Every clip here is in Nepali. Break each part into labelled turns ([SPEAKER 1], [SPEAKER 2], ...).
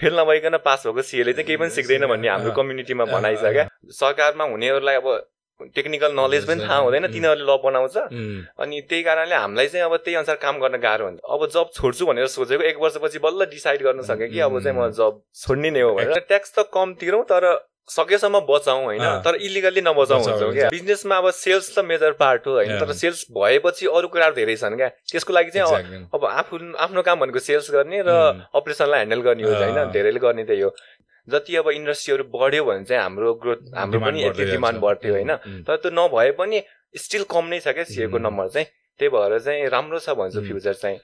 [SPEAKER 1] फेल नभइकन पास भएको सिएले चाहिँ केही पनि सिक्दैन भन्ने हाम्रो कम्युनिटीमा भनाइ छ क्या सरकारमा हुनेहरूलाई अब टेक्निकल नलेज पनि थाहा हुँदैन तिनीहरूले ल बनाउँछ। अनि त्यही कारणले हामीलाई चाहिँ अब त्यही अनुसार काम गर्न गाह्रो हुन्छ। अब जब छोड्छु भनेर सोचेको एक वर्षपछि बल्ल डिसाइड गर्न सकेँ कि अब चाहिँ म जब छोड्ने नै हो भनेर। ट्याक्स त कम तिरौँ तर सकेसम्म बचाउँ होइन तर इलिगल्ली नबचाउँ भन्छौँ क्या? बिजनेसमा अब सेल्स त मेजर पार्ट हो होइन तर सेल्स भएपछि अरू कुराहरू धेरै छन् क्या? त्यसको लागि चाहिँ अब आफू आफ्नो काम भनेको सेल्स गर्ने र अपरेसनलाई ह्यान्डल गर्ने हो होइन? धेरैले गर्ने त्यही हो जति अब इन्डस्ट्रीहरू बढ्यो भने चाहिँ हाम्रो ग्रोथ हाम्रो पनि यति डिमान्ड बढ्थ्यो होइन? तर त्यो नभए पनि स्टिल कम नै छ क्या सिएको नम्बर चाहिँ। त्यही भएर चाहिँ राम्रो छ भन्छु फ्युचर चाहिँ।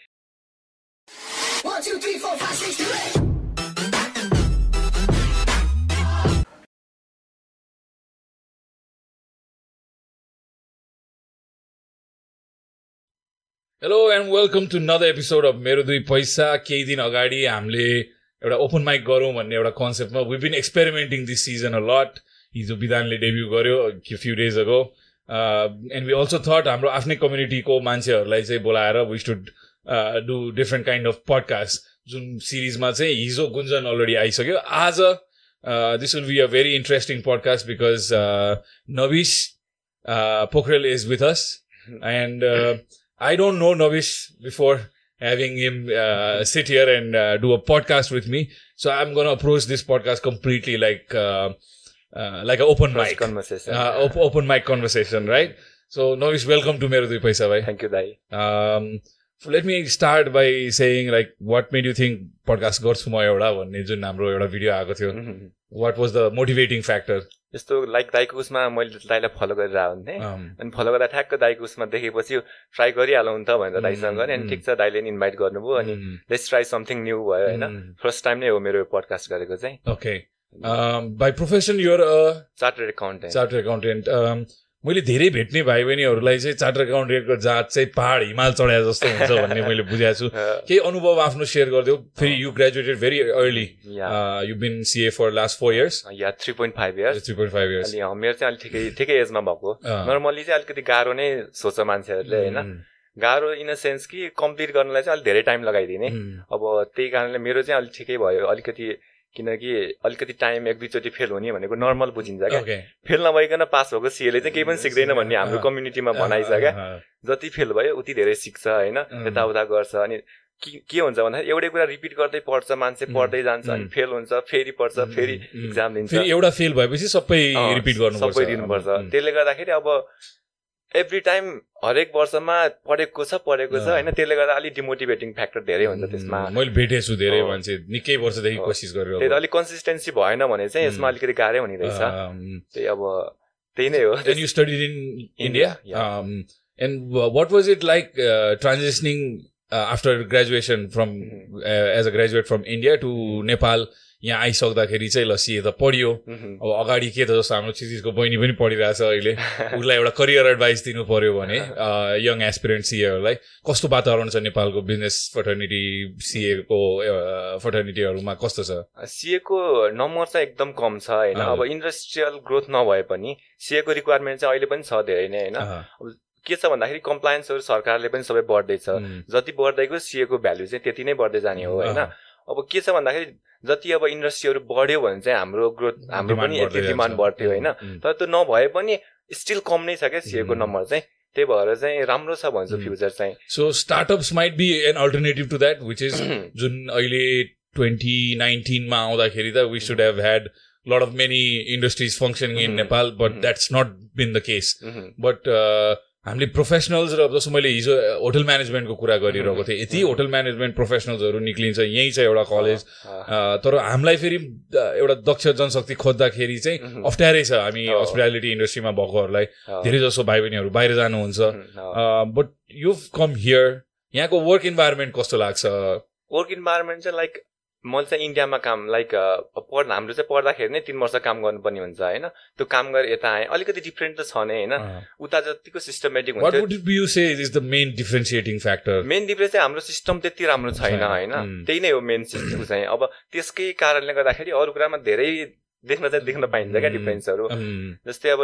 [SPEAKER 2] Hello and welcome to another episode of मेरो दुई पैसा केही दिन अगाडि हामीले एउटा ओपन माइक गरौँ भन्ने एउटा कन्सेप्टमा we been experimenting this season a lot हिजो विधानले डेब्यू गर्यो few days ago and we also thought हाम्रो आफ्नै कम्युनिटीको मान्छेहरूलाई चाहिँ बोलाएर we should do different kind of podcast जुन सिरिजमा चाहिँ हिजो गुन्जन अलरेडी आइसक्यो आज this will be a very interesting podcast because Nabis Pokharel is with us and I don't know Navish before having him uh, sit here and uh, do a podcast with me. So I'm going to approach this podcast completely like uh, uh like an open
[SPEAKER 1] First
[SPEAKER 2] mic
[SPEAKER 1] conversation.
[SPEAKER 2] uh, op- open mic conversation, right? So Navish, welcome to Mero Dui Paisa, bhai.
[SPEAKER 1] Thank you, Dai.
[SPEAKER 2] Um, so let me start by saying like what made you think podcast गर्छु म एउटा भन्ने जुन हाम्रो एउटा भिडियो आएको थियो what was the motivating factor
[SPEAKER 1] यस्तो लाइक दाईको उसमा मैले दाईलाई फलो गरेर हुन्थेँ अनि फलो गर्दा ठ्याक्क दाईको उसमा देखेपछि ट्राई गरिहालौँ नि त भनेर दाईसँग गरेँ अनि ठिक छ दाईले नि इन्भाइट गर्नुभयो अनि लेट्स ट्राई समथिङ न्यू भयो होइन? फर्स्ट टाइम नै हो मेरो पडकास्ट गरेको चाहिँ।
[SPEAKER 2] Okay by profession your
[SPEAKER 1] chartered accountant
[SPEAKER 2] charter accountant मैले धेरै भेट्ने भाइ बहिनीहरूलाई चाहिँ चार्टर एकाउन्टेन्टको जात चाहिँ पहाड हिमाल चढाए जस्तो हुन्छ भन्ने मैले बुझाएको छु। केही अनुभव आफ्नो सेयर गरिदियो फेरि you graduated very early you been CA for last four years
[SPEAKER 1] yeah three point five years
[SPEAKER 2] three point five years
[SPEAKER 1] अनि मेरो चाहिँ अलिक ठिकै ठिकै एजमा भएको। नर्मली चाहिँ अलिकति गाह्रो नै सोच्छ मान्छेहरूले होइन? गाह्रो इन अ सेन्स कि कम्प्लिट गर्नलाई चाहिँ अलिक धेरै टाइम लगाइदिने। अब त्यही कारणले मेरो चाहिँ अलिक ठिकै भयो। अलिकति किनकि अलिकति टाइम एक दुईचोटि फेल हुने भनेको नर्मल बुझिन्छ क्या। फेल नभइकन पास भएको सिएले चाहिँ केही पनि सिक्दैन भन्ने हाम्रो कम्युनिटीमा भनाइ छ क्या। जति फेल भयो उति धेरै सिक्छ होइन? यताउता गर्छ। अनि के हुन्छ भन्दाखेरि एउटै कुरा रिपिट गर्दै पढ्छ मान्छे पढ्दै जान्छ अनि फेल हुन्छ फेरि पढ्छ फेरि इक्जाम दिन्छ
[SPEAKER 2] एउटा फेल भएपछि सबै रिपिट गर्नुपर्छ।
[SPEAKER 1] सबै दिनुपर्छ त्यसले गर्दाखेरि अब एभ्री टाइम हरेक वर्षमा पढेको छ पढेको छ
[SPEAKER 2] अँ।
[SPEAKER 1] होइन त्यसले गर्दा अलिक डिमोटिभेटिङ फ्याक्टर धेरै हुन्छ त्यसमा
[SPEAKER 2] मैले भेटेको छु धेरै
[SPEAKER 1] अँ।
[SPEAKER 2] मान्छे निकै वर्षदेखि
[SPEAKER 1] अँ।
[SPEAKER 2] कोसिस गरेर
[SPEAKER 1] त्यही त अलिक कन्सिस्टेन्सी भएन भने चाहिँ यसमा. अलिकति गाह्रै हुने रहेछ त्यही अब त्यही नै हो
[SPEAKER 2] and you studied in India.
[SPEAKER 1] India, yeah.
[SPEAKER 2] Um, and wha- what was it like uh, transitioning uh, after graduation from यहाँ आइसक्दाखेरि चाहिँ ल सिए त पढ्यो। अब अगाडि के त जस्तो हाम्रो चिजिजको बहिनी पनि पढिरहेछ अहिले। उसलाई एउटा करियर एडभाइस दिनु पर्यो भने यङ एसपिरेन्ट सिएहरूलाई कस्तो वातावरण छ नेपालको बिजनेस फर्टर्निटी सिएको फर्टर्निटीहरूमा कस्तो छ?
[SPEAKER 1] सिएको नम्बर चाहिँ एकदम कम छ होइन। अब इन्डस्ट्रियल ग्रोथ नभए पनि सिएको रिक्वायरमेन्ट चाहिँ अहिले पनि छ धेरै नै होइन? के छ भन्दाखेरि कम्प्लायन्सहरू सरकारले पनि सबै बढ्दैछ। जति बढ्दैको सिएको भ्यालु चाहिँ त्यति नै बढ्दै जाने हो होइन? अब के छ भन्दाखेरि जति अब इन्डस्ट्रीहरू बढ्यो भने चाहिँ हाम्रो ग्रोथ हाम्रो पनि यति डिमान्ड। बढ्थ्यो होइन तर त्यो नभए पनि स्टिल कम नै छ क्या सिएको. नम्बर चाहिँ त्यही भएर चाहिँ राम्रो छ भन्छु. फ्युचर चाहिँ
[SPEAKER 2] so startups might be an alternative to that which is जुन अहिले ट्वेन्टी नाइन्टिनमा आउँदाखेरि त we should have had lot of many
[SPEAKER 1] industries
[SPEAKER 2] functioning in.
[SPEAKER 1] Nepal
[SPEAKER 2] but. That's not been the
[SPEAKER 1] case.
[SPEAKER 2] But हामीले प्रोफेसनल्स र जस्तो मैले हिजो होटल म्यानेजमेन्टको कुरा गरिरहेको थिएँ यति. होटल म्यानेजमेन्ट प्रोफेसनल्सहरू निक्लिन्छ यहीँ छ एउटा कलेज तर हामीलाई फेरि एउटा दक्ष जनशक्ति खोज्दाखेरि चाहिँ. अप्ठ्यारै छ हामी। हस्पिटालिटी इन्डस्ट्रीमा भएकोहरूलाई धेरै जसो भाइ बहिनीहरू बाहिर जानुहुन्छ। बट यु कम हियर यहाँको वर्क इन्भाइरोमेन्ट कस्तो लाग्छ
[SPEAKER 1] वर्क इन्भाइरोमेन्ट चाहिँ लाइक मैले चाहिँ इन्डियामा काम लाइक पढ हाम्रो चाहिँ पढ्दाखेरि नै तिन वर्ष काम गर्नुपर्ने हुन्छ होइन? त्यो काम गरेर यता आएँ अलिकति डिफ्रेन्ट त छ नै होइन? उता जतिको
[SPEAKER 2] systematic the main differentiating factor
[SPEAKER 1] main difference चाहिँ हाम्रो सिस्टम त्यति राम्रो छैन। होइन. त्यही नै हो मेन सिस्टम चाहिँ। अब त्यसकै कारणले गर्दाखेरि अरू कुरामा धेरै देख्न चाहिँ देख्न पाइन्छ क्या. डिफ्रेन्सहरू जस्तै अब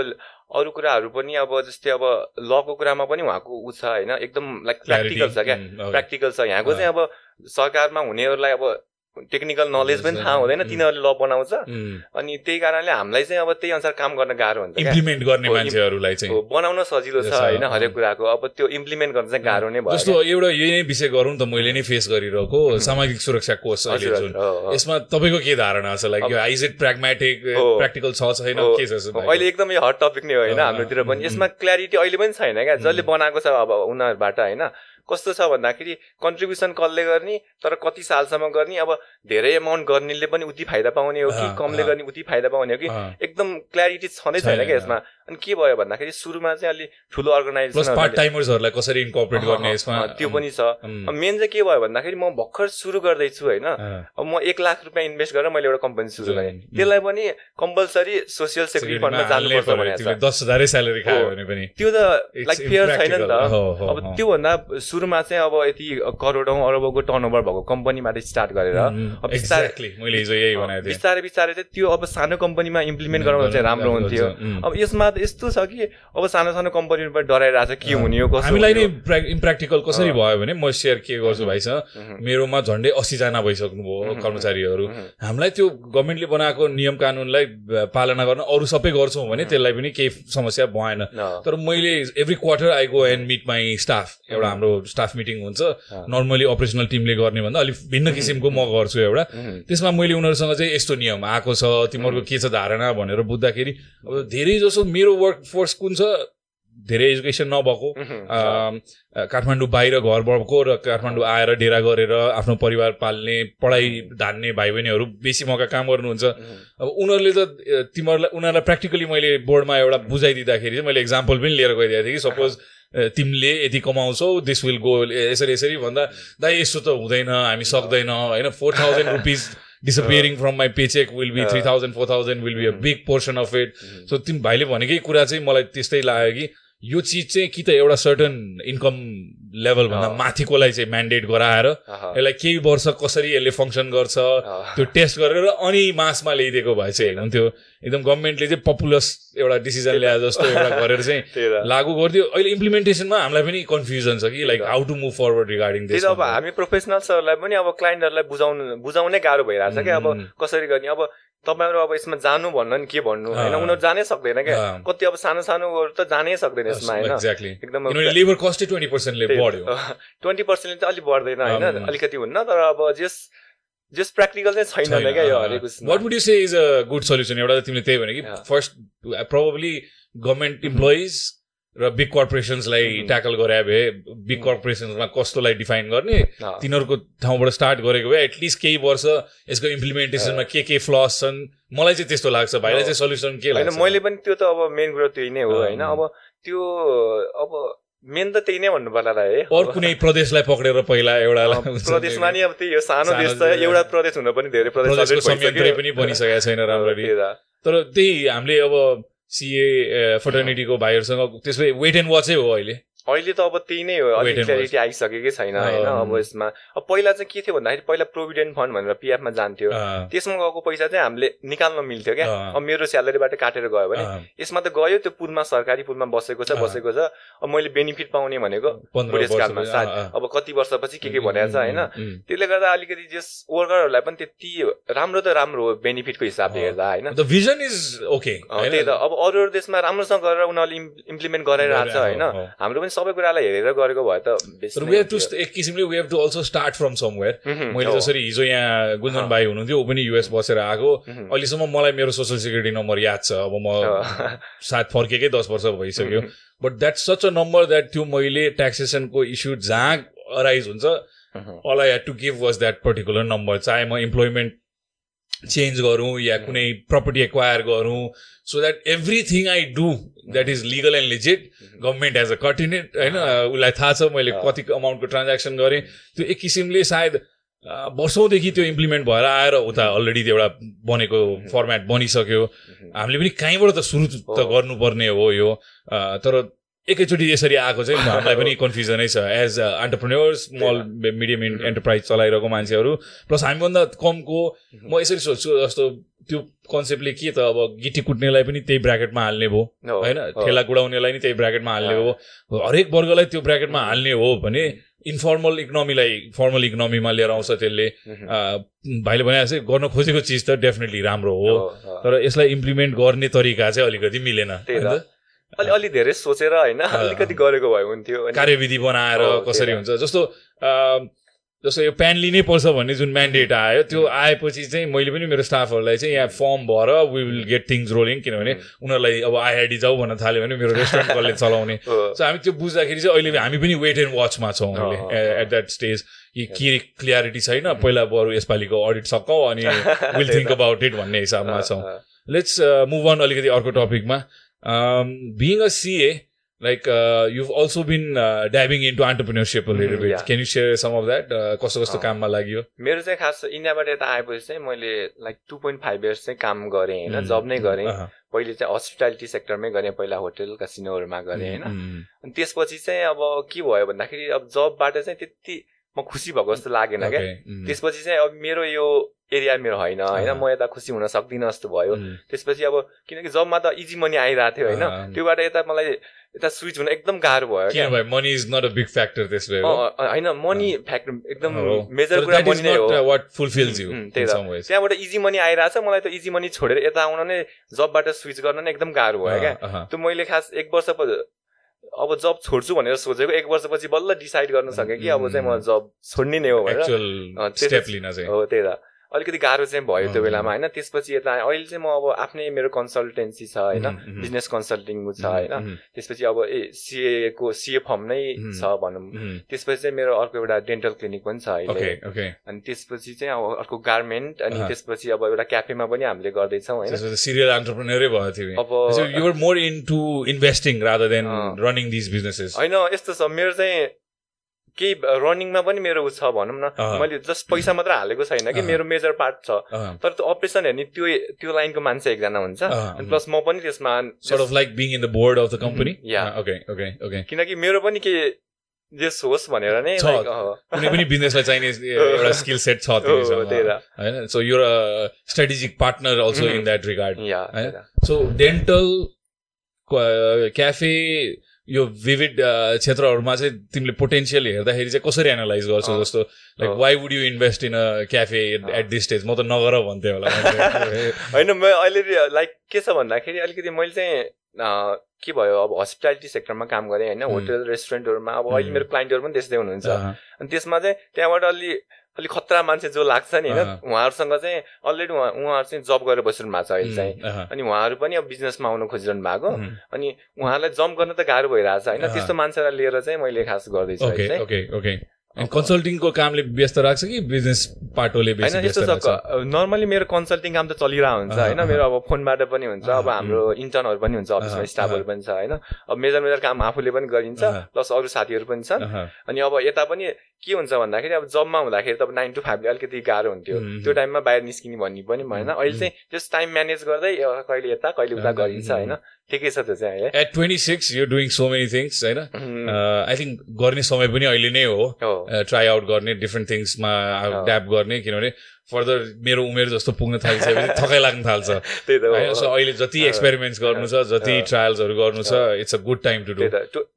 [SPEAKER 1] अरू कुराहरू पनि अब जस्तै अब लको कुरामा पनि उहाँको ऊ छ होइन? एकदम लाइक प्र्याक्टिकल छ क्या। प्र्याक्टिकल छ। यहाँको चाहिँ अब सरकारमा हुनेहरूलाई अब टेक्निकल नलेज पनि थाहा हुँदैन. तिनीहरूले ल बनाउँछ। अनि त्यही कारणले हामीलाई चाहिँ अब त्यही अनुसार काम गर्न गाह्रो हुन्छ
[SPEAKER 2] इम्प्लिमेन्ट गर्ने मान्छेहरूलाई चाहिँ।
[SPEAKER 1] हो, बनाउन सजिलो छ होइन। हरेक कुराको। अब त्यो इम्प्लिमेन्ट गर्न चाहिँ गाह्रो नै भयो
[SPEAKER 2] जस्तो एउटा यही नै विषय गरौँ त मैले नै फेस गरिरहेको. सामाजिक सुरक्षा कोष जुन। यसमा तपाईँको के धारणा छ? लाइक यो इज इट प्र्याग्मेटिक। प्र्याक्टिकल छ छैन? के छ
[SPEAKER 1] अहिले एकदम हट टपिक नै हो होइन हाम्रोतिर पनि। यसमा क्ल्यारिटी अहिले पनि छैन क्या। जसले. बनाएको छ अब उनीहरूबाट होइन। कस्तो छ भन्दाखेरि कन्ट्रिब्युसन कसले गर्ने तर कति सालसम्म गर्ने अब धेरै एमाउन्ट गर्नेले पनि उति फाइदा पाउने हो कि कमले। गर्ने उति फाइदा पाउने हो कि एकदम क्ल्यारिटी छँदै छैन, क्या यसमा। अनि के भयो भन्दाखेरि सुरुमा चाहिँ अलि ठुलो अर्गनाइजेसन
[SPEAKER 2] पार्ट टाइमर्सहरूलाई कसरी इन्कर्पोरेट गर्ने यसमा?
[SPEAKER 1] त्यो पनि छ। मेन चाहिँ के भयो भन्दाखेरि म भर्खर सुरु गर्दैछु होइन। म एक लाख रुपियाँ इन्भेस्ट गरेर मैले एउटा कम्पनी सुरु गरेँ. त्यसलाई पनि कम्पलसरी सोसियल सेक्युरिटी फन्डमा जानुपर्छ छ।
[SPEAKER 2] दस हजारै स्यालेरी खायो। भने पनि।
[SPEAKER 1] त्यो त लाइक फेयर छैन नि. त। अब। त्योभन्दा सुरुमा चाहिँ अब यति करोडौँ अरबौँको टर्नओभर भएको कम्पनीबाट स्टार्ट गरेर बिस्तारै- बिस्तारै चाहिँ त्यो अब सानो कम्पनीमा इम्प्लिमेन्ट गराउनु चाहिँ राम्रो हुन्थ्यो. अब यसमा त यस्तो छ कि अब सानो सानो कम्पनीबाट डराइरहेको छ के हुने हो कसो
[SPEAKER 2] हामीलाई नै। इम्प्र्याक्टिकल कसरी। भयो भने म सेयर के गर्छु. भाइसँग मेरोमा झन्डै अस्सीजना भइसक्नु भयो
[SPEAKER 1] उम्.
[SPEAKER 2] कर्मचारीहरू हामीलाई त्यो गभर्मेन्टले बनाएको नियम कानुनलाई पालना गर्न अरू सबै गर्छौँ भने. त्यसलाई पनि केही समस्या भएन। तर मैले every quarter I go and meet my staff एउटा. हाम्रो स्टाफ मिटिङ हुन्छ। नर्मली अपरेसनल टिमले गर्ने भन्दा अलिक भिन्न किसिमको म गर्छु एउटा। त्यसमा मैले उनीहरूसँग चाहिँ यस्तो नियम आएको छ तिमीहरूको के छ धारणा भनेर बुझ्दाखेरि अब धेरै जसो मेरो वर्क फोर्स कुन छ? धेरै एजुकेसन नभएको। काठमाडौँ बाहिर घर भएको र काठमाडौँ आएर डेरा गरेर आफ्नो परिवार पाल्ने पढाइ धान्ने भाइ बहिनीहरू बेसी मौका काम गर्नुहुन्छ। अब उनीहरूले त तिमीहरूलाई उनीहरूलाई प्र्याक्टिकली मैले बोर्डमा एउटा बुझाइदिँदाखेरि चाहिँ मैले इक्जाम्पल पनि लिएर गइदिएको थिएँ कि सपोज तिमीले यति कमाउँछौ दिस विल गो यसरी यसरी भन्दा दाइ यस्तो त हुँदैन हामी सक्दैन होइन four thousand rupees disappearing from my pay check will be three thousand four thousand will be a big portion of
[SPEAKER 1] it
[SPEAKER 2] so तिमी भाइले भनेकै कुरा चाहिँ मलाई त्यस्तै लाग्यो कि यो चिज चाहिँ कि त एउटा सर्टन इन्कम लेभलभन्दा। माथिकोलाई चाहिँ म्यान्डेट गराएर यसलाई केही वर्ष कसरी यसले फङ्सन गर्छ त्यो टेस्ट गरेर अनि मासमा ल्याइदिएको भए चाहिँ हुन्थ्यो एकदम गभर्मेन्टले चाहिँ पपुलस एउटा डिसिजन ल्याए जस्तो एउटा गरेर चाहिँ लागू गरिदियो अहिले इम्प्लिमेन्टेसनमा हामीलाई पनि कन्फ्युजन छ कि like how to move
[SPEAKER 1] forward
[SPEAKER 2] regarding
[SPEAKER 1] this अब हामी प्रोफेसनल्सहरूलाई पनि अब क्लाइन्टहरूलाई बुझाउनु बुझाउनै गाह्रो भइरहेको छ क्या अब. कसरी गर्ने? अब तपाईँहरू अब यसमा जानु भन्नु नि के भन्नु? होइन. उनीहरू जानै सक्दैन क्या. कति अब सानो सानोहरू त जानै सक्दैन यसमा होइन? एकदम
[SPEAKER 2] लेबर कस्टै ट्वेन्टी पर्सेन्टले बढ्यो।
[SPEAKER 1] ट्वेन्टी पर्सेन्टले चाहिँ अलिक बढ्दैन होइन. अलिकति हुन्न तर अब जस जस प्र्याक्टिकल चाहिँ छैन क्या यो हरेक
[SPEAKER 2] what would you say is a good solution एउटा त तिमीले त्यही भने कि. फर्स्ट प्रोबेबली गभर्मेन्ट इम्प्लोइज र बिग कर्पोरेसन्सलाई. ट्याकल गरे भए बिग. कर्पोरेसन्समा कस्तोलाई डिफाइन गर्ने
[SPEAKER 1] अँ.
[SPEAKER 2] तिनीहरूको ठाउँबाट स्टार्ट गरेको भए एटलिस्ट केही वर्ष यसको इम्प्लिमेन्टेसनमा के के फ्लस छन् मलाई चाहिँ त्यस्तो लाग्छ भाइलाई चाहिँ सल्युसन के लाग्छ
[SPEAKER 1] मैले पनि त्यो त अब मेन कुरो त्यही नै हो
[SPEAKER 2] अँ.
[SPEAKER 1] होइन अब त्यो अब मेन त त्यही नै भन्नु पर्ला है
[SPEAKER 2] अरू कुनै प्रदेशलाई पक्रेर पहिला एउटा
[SPEAKER 1] प्रदेशमा नि अब त्यही हो सानो देश
[SPEAKER 2] देश।
[SPEAKER 1] एउटा प्रदेश हुन पनि धेरै प्रदेश।
[SPEAKER 2] पनि बनिसकेको छैन राम्ररी
[SPEAKER 1] त।
[SPEAKER 2] तर त्यही हामीले अब सिए फर्टर्निटीको भाइहरूसँग त्यसै वेट एन्ड वाचै हो अहिले।
[SPEAKER 1] अहिले त अब त्यही नै हो अलिक क्ल्यारिटी आइसकेकै छैन होइन. अब यसमा अब पहिला चाहिँ के थियो भन्दाखेरि पहिला प्रोभिडेन्ट फन्ड भनेर पिएफमा जान्थ्यो। त्यसमा गएको पैसा चाहिँ हामीले निकाल्न मिल्थ्यो क्या। अब मेरो स्यालेरीबाट काटेर गयो भने यसमा त गयो त्यो पुलमा सरकारी पुलमा बसेको छ। बसेको छ। अब मैले बेनिफिट पाउने भनेको बुढेसकालमा
[SPEAKER 2] अँ।
[SPEAKER 1] अब कति वर्षपछि के के भनेको छ होइन? त्यसले गर्दा अलिकति जस वर्करहरूलाई पनि त्यति राम्रो त राम्रो हो बेनिफिटको हिसाबले। हेर्दा होइन?
[SPEAKER 2] भिजन इज ओके
[SPEAKER 1] त्यही त। अब अरू अरू देशमा राम्रोसँग गरेर उनीहरूले इम्प्लिमेन्ट गराइरहेको छ होइन? हाम्रो पनि सबै कुरालाई हेरेर गरेको भए त
[SPEAKER 2] वी टु एक किसिमले we have to also start from somewhere मैले जसरी हिजो यहाँ गुन्जन। भाइ हुनुहुन्थ्यो ऊ पनि युएस बसेर आएको। अहिलेसम्म मलाई मेरो सोसियल सेक्युरिटी नम्बर याद छ। अब म सायद फर्केकै दस वर्ष भइसक्यो। But that such a number that त्यो मैले ट्याक्सेसनको इस्यु जहाँ अराइज हुन्छ all I had to give was that particular number चाहे म इम्प्लोइमेन्ट चेन्ज गरौँ या. कुनै प्रपर्टी एक्वायर गरौँ so that everything I do that is legal and legit government as a cut in it होइन उसलाई थाहा छ मैले
[SPEAKER 1] अँ।
[SPEAKER 2] कति अमाउन्टको ट्रान्ज्याक्सन गरेँ। त्यो एक किसिमले सायद वर्षौँदेखि त्यो इम्प्लिमेन्ट भएर आएर उता अलरेडी त्यो एउटा बनेको फर्मेट बनिसक्यो। हामीले पनि कहीँबाट त सुरु त
[SPEAKER 1] हो।
[SPEAKER 2] गर्नुपर्ने हो यो। तर एकैचोटि यसरी आएको चाहिँ हामीलाई पनि कन्फ्युजनै छ। As entrepreneur small medium enterprise चलाइरहेको मान्छेहरू प्लस हामीभन्दा कमको म यसरी सोध्छु जस्तो त्यो कन्सेप्टले के त अब गिटी कुट्नेलाई पनि त्यही ब्राकेटमा हाल्ने भयो। होइन? ठेला कुडाउनेलाई नि त्यही ब्राकेटमा हाल्ने हो हरेक वर्गलाई त्यो ब्राकेटमा हाल्ने हो भने इन्फर्मल इकोनोमीलाई फर्मल इकोनोमीमा लिएर आउँछ त्यसले। भाइले भने चाहिँ गर्न खोजेको चिज त डेफिनेटली राम्रो हो। तर यसलाई इम्प्लिमेन्ट गर्ने तरिका चाहिँ अलिकति मिलेन
[SPEAKER 1] अलि अलि धेरै सोचेर होइन अलिकति गरेको भए हुन्थ्यो
[SPEAKER 2] कार्यविधि बनाएर कसरी हुन्छ? जस्तो जस्तो यो प्यान लिनै पर्छ भन्ने जुन म्यान्डेट आयो त्यो आएपछि चाहिँ मैले पनि मेरो स्टाफहरूलाई चाहिँ यहाँ फर्म भएर we will get things rolling किनभने उनीहरूलाई अब आइआइडी जाऊ भन्न थाल्यो भने मेरो रेस्टुरेन्ट कसले चलाउने। सो हामी त्यो बुझ्दाखेरि चाहिँ अहिले हामी पनि वेट एन्ड वाचमा छौँ अहिले एट द्याट स्टेज कि के क्लियरिटी छैन पहिला बरु यसपालिको अडिट सकौँ अनि विल थिङ्क अबाउट इट भन्ने हिसाबमा छौँ। लेट्स मुभ अन अलिकति अर्को टपिकमा being a CA like uh, you've also been uh, diving into entrepreneurship a little mm, bit. Yeah. Can you share some of that? कस्तो कस्तो काममा लाग्यो?
[SPEAKER 1] मेरो चाहिँ खास इन्डियाबाट यता आएपछि चाहिँ मैले like two point five years चाहिँ काम गरेँ होइन? जब नै गरेँ। पहिले चाहिँ हस्पिटालिटी सेक्टरमै गरेँ पहिला होटेल कसिनोहरूमा गरेँ होइन? अनि त्यसपछि चाहिँ अब के भयो भन्दाखेरि अब जबबाट चाहिँ त्यति म खुसी भएको जस्तो लागेन क्या। त्यसपछि चाहिँ अब मेरो यो एरिया मेरो होइन। होइन म यता खुसी हुन सक्दिनँ जस्तो भयो। त्यसपछि अब किनकि जबमा त इजी मनी आइरहेको थियो होइन त्योबाट यता मलाई यता स्विच हुन एकदम गाह्रो
[SPEAKER 2] भयो money is not a big factor
[SPEAKER 1] होइन मनी फ्याक्टर एकदम मेजर कुरा मनी नै हो।
[SPEAKER 2] वाट फुलफिल्स यु
[SPEAKER 1] त्यहाँबाट इजी मनी आइरहेछ मलाई त इजी मनी छोडेर यता आउन नै जबबाट स्विच गर्न नै एकदम गाह्रो भयो क्या। त्यो मैले खास एक वर्ष अब जब छोड्छु भनेर सोचेको एक वर्षपछि बल्ल डिसाइड गर्न सकेँ कि अब चाहिँ म जब छोड्ने नै हो भनेर। हो त्यही त। अलिकति गाह्रो चाहिँ भयो त्यो बेलामा होइन? त्यसपछि यता अहिले चाहिँ म अब आफ्नै मेरो कन्सल्टेन्सी छ होइन? बिजनेस कन्सल्टिङ छ होइन? त्यसपछि अब ए सिएको सिए फर्म नै छ भनौँ। त्यसपछि चाहिँ मेरो अर्को एउटा डेन्टल क्लिनिक पनि छ अहिले। अनि त्यसपछि चाहिँ अब अर्को गार्मेन्ट अनि त्यसपछि अब एउटा क्याफेमा पनि हामीले गर्दैछौँ होइन?
[SPEAKER 2] सिरियल एन्टरप्रेनरै भयो थियो अब you're more into investing rather than running this businesses
[SPEAKER 1] होइन यस्तो छ। मेरो चाहिँ केही रनिङमा पनि मेरो छ भनौँ न मैले जस्ट पैसा मात्र हालेको छैन कि मेरो मेजर पार्ट छ। तर त्यो अपरेसन हेर्ने त्यो त्यो लाइनको मान्छे एकजना हुन्छ। प्लस म पनि त्यसमा
[SPEAKER 2] like being in the board of the company
[SPEAKER 1] किनकि मेरो पनि के जेस होस् भनेर नै
[SPEAKER 2] कुनै पनि बिजनेसलाई चाहिने एउटा स्किल सेट छ होइन? सो यो strategic partner also in that regard so dental cafe यो विविड क्षेत्रहरूमा चाहिँ तिमीले पोटेन्सियल हेर्दाखेरि चाहिँ कसरी एनालाइज गर्छौ जस्तो? Like why would you invest in a. Cafe at this stage म त नगर भन्थेँ होला।
[SPEAKER 1] होइन म अहिले लाइक के छ भन्दाखेरि अलिकति मैले चाहिँ के भयो अब हस्पिटालिटी सेक्टरमा काम गरेँ होइन होटेल रेस्टुरेन्टहरूमा अब अहिले मेरो क्लाइन्टहरू पनि त्यस्तै हुनुहुन्छ। अनि त्यसमा चाहिँ त्यहाँबाट अलि अलिक खतरा मान्छे जो लाग्छ नि होइन उहाँहरूसँग चाहिँ अलरेडी उहाँ उहाँहरू चाहिँ जब गरेर बसिरहनु भएको छ अहिले चाहिँ। अनि उहाँहरू पनि अब बिजनेसमा आउनु खोजिरहनु भएको। अनि उहाँहरूलाई जम्प गर्न त गाह्रो भइरहेछ होइन त्यस्तो मान्छेलाई लिएर चाहिँ मैले खास गर्दैछु
[SPEAKER 2] कन्सल्टिङको कामले व्यस्त राख्छ कि बिजनेस पाटोले
[SPEAKER 1] होइन यस्तो छ नर्मली मेरो कन्सल्टिङ काम त चलिरहेको हुन्छ होइन मेरो अब फोनबाट पनि हुन्छ अब हाम्रो इन्टर्नहरू पनि हुन्छ अफिसमा स्टाफहरू पनि छ होइन। अब मेजर मेजर काम आफूले पनि गरिन्छ प्लस अरू साथीहरू पनि छन्। अनि अब यता पनि के हुन्छ भन्दाखेरि अब जबमा हुँदाखेरि त अब नाइन टू फाइभले अलिकति गाह्रो हुन्थ्यो। त्यो टाइममा बाहिर निस्किने भन्ने पनि भएन। अहिले चाहिँ जस्ट टाइम म्यानेज गर्दै कहिले यता कहिले उता गरिन्छ होइन? ठिकै छ त्यो चाहिँ
[SPEAKER 2] at twenty six you doing so many things होइन? आई थिङ्क गर्ने समय पनि अहिले नै हो। ट्राई आउट गर्ने डिफ्रेन्ट थिङ्समा ड्याप गर्ने किनभने फर्दर मेरो उमेर जस्तो पुग्न थालिसकेपछि थकाइ लाग्न थाल्छ। सो अहिले जति एक्सपेरिमेन्ट्स गर्नु छ जति ट्रायल्सहरू गर्नु छ it's a good time to do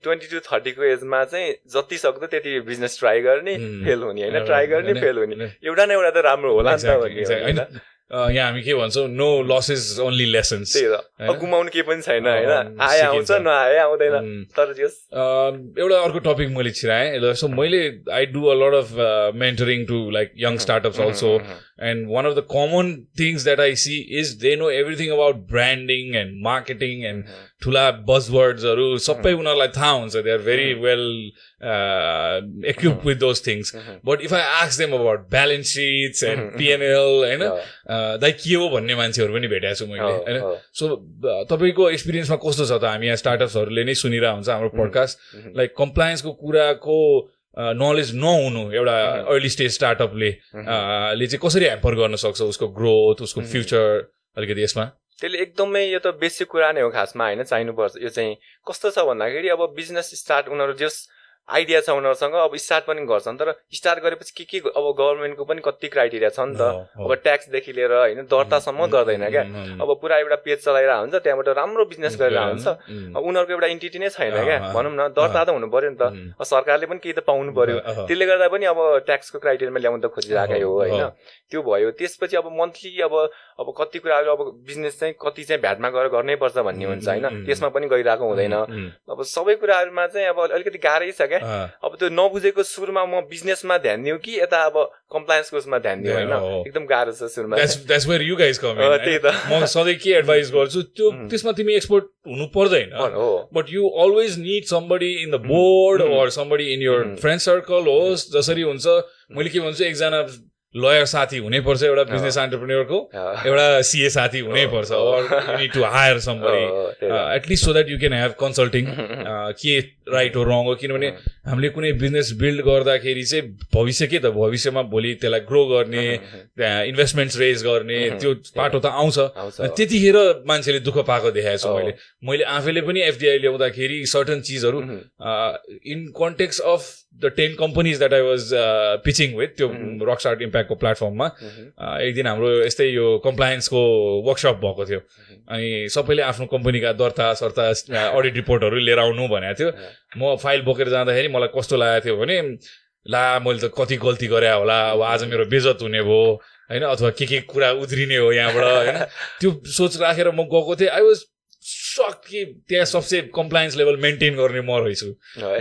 [SPEAKER 1] twenty two थर्टीको एजमा चाहिँ जति सक्दो त्यति बिजनेस ट्राई गर्ने फेल हुने होइन? ट्राई गर्ने फेल हुने। एउटा न एउटा त राम्रो होला नि त।
[SPEAKER 2] होइन। यहाँ हामी के भन्छौँ no loss is only lessons
[SPEAKER 1] गुमाउनु केही पनि छैन होइन? आए आउँछ नआए आउँदैन। तर
[SPEAKER 2] एउटा अर्को टपिक मैले छिराएँ। सो मैले I do a lot of mentoring to like young startups also and one of the common things that I see is they know everything about branding and marketing and ठुला बजवर्ड्सहरू सबै उनीहरूलाई थाहा हुन्छ they are very well equip with those things but if I आक्स them about balance sheets and PNL होइन दाइ के हो भन्ने मान्छेहरू पनि भेटेको छु मैले होइन? सो तपाईँको एक्सपिरियन्समा कस्तो छ त? हामी यहाँ स्टार्टअप्सहरूले नै सुनिरहेको हुन्छ हाम्रो पडकास्ट लाइक कम्प्लायन्सको कुराको नलेज नहुनु एउटा अर्ली स्टेज स्टार्टअपले ले चाहिँ कसरी ह्याम्पर गर्न सक्छ उसको ग्रोथ उसको फ्युचर अलिकति यसमा?
[SPEAKER 1] त्यसले एकदमै यो त बेसिक कुरा नै हो खासमा होइन? चाहिनुपर्छ। यो चाहिँ कस्तो छ भन्दाखेरि अब बिजनेस स्टार्ट उनीहरू जस आइडिया छ उनीहरूसँग अब स्टार्ट पनि गर्छन्। तर स्टार्ट गरेपछि के के अब गभर्मेन्टको पनि कति क्राइटेरिया छ नि त। अब ट्याक्सदेखि लिएर होइन दर्तासम्म गर्दैन क्या। अब पुरा एउटा पेज चलाइरहेको हुन्छ त्यहाँबाट राम्रो बिजनेस गरेर हुन्छ। अब उनीहरूको एउटा इन्टिटी नै छैन क्या। भनौँ न दर्ता त हुनु पऱ्यो नि त। सरकारले पनि केही त पाउनु पऱ्यो। त्यसले गर्दा पनि अब ट्याक्सको क्राइटेरियामा ल्याउनु त खोजिरहेकै हो होइन। त्यो भयो। त्यसपछि अब मन्थली अब अब कति कुराहरू अब बिजनेस चाहिँ कति चाहिँ भ्याटमा गएर गर्नै पर्छ भन्ने हुन्छ होइन। त्यसमा पनि गइरहेको हुँदैन। अब सबै कुराहरूमा चाहिँ अब अलिकति गाह्रै छ क्या। अब त्यो नबुझेको सुरुमा म बिजनेसमा ध्यान दिउँ कि यता अब कम्प्लायन्सको उसमा ध्यान दिउँ होइन? एकदम गाह्रो छ सुरुमा
[SPEAKER 2] त्यही त। म सधैँ के एडभाइस गर्छु त्यो त्यसमा तिमी एक्सपर्ट हुनु पर्दैन। But you always need somebody in the board somebody in your friend circle होस् जसरी हुन्छ। मैले के भन्छु एकजना लयर साथी हुनैपर्छ एउटा बिजनेस एन्टरप्रेन्योरको एउटा सिए साथी हुनैपर्छ need to hire somebody at least so that you can have consulting के राइट हो रङ हो। किनभने हामीले कुनै बिजनेस बिल्ड गर्दाखेरि चाहिँ भविष्य के त? भविष्यमा भोलि त्यसलाई ग्रो गर्ने त्यहाँ इन्भेस्टमेन्ट्स रेज गर्ने त्यो पाटो त आउँछ। त्यतिखेर मान्छेले दुःख पाएको देखाएको छु मैले। मैले आफैले पनि एफडिआई ल्याउँदाखेरि सर्टन चिजहरू in context of the ten companies that I was pitching with त्यो रकस्टार्ट इम्प्याक्टको प्लेटफर्ममा एक दिन हाम्रो यस्तै यो कम्प्लायन्सको वर्कसप भएको थियो। अनि सबैले आफ्नो कम्पनीका दर्ता सर्ता अडिट रिपोर्टहरू लिएर आउनु भनेको थियो। म फाइल बोकेर जाँदाखेरि मलाई कस्तो लागेको थियो भने ला मैले त कति गल्ती गरेँ होला अब आज मेरो बेजत हुने भयो। होइन अथवा के के कुरा उध्रिने हो यहाँबाट होइन। त्यो सोच राखेर म गएको थिएँ। आई वाज सक कि त्यहाँ सबसे कम्प्लायन्स लेभल मेन्टेन गर्ने म रहेछु।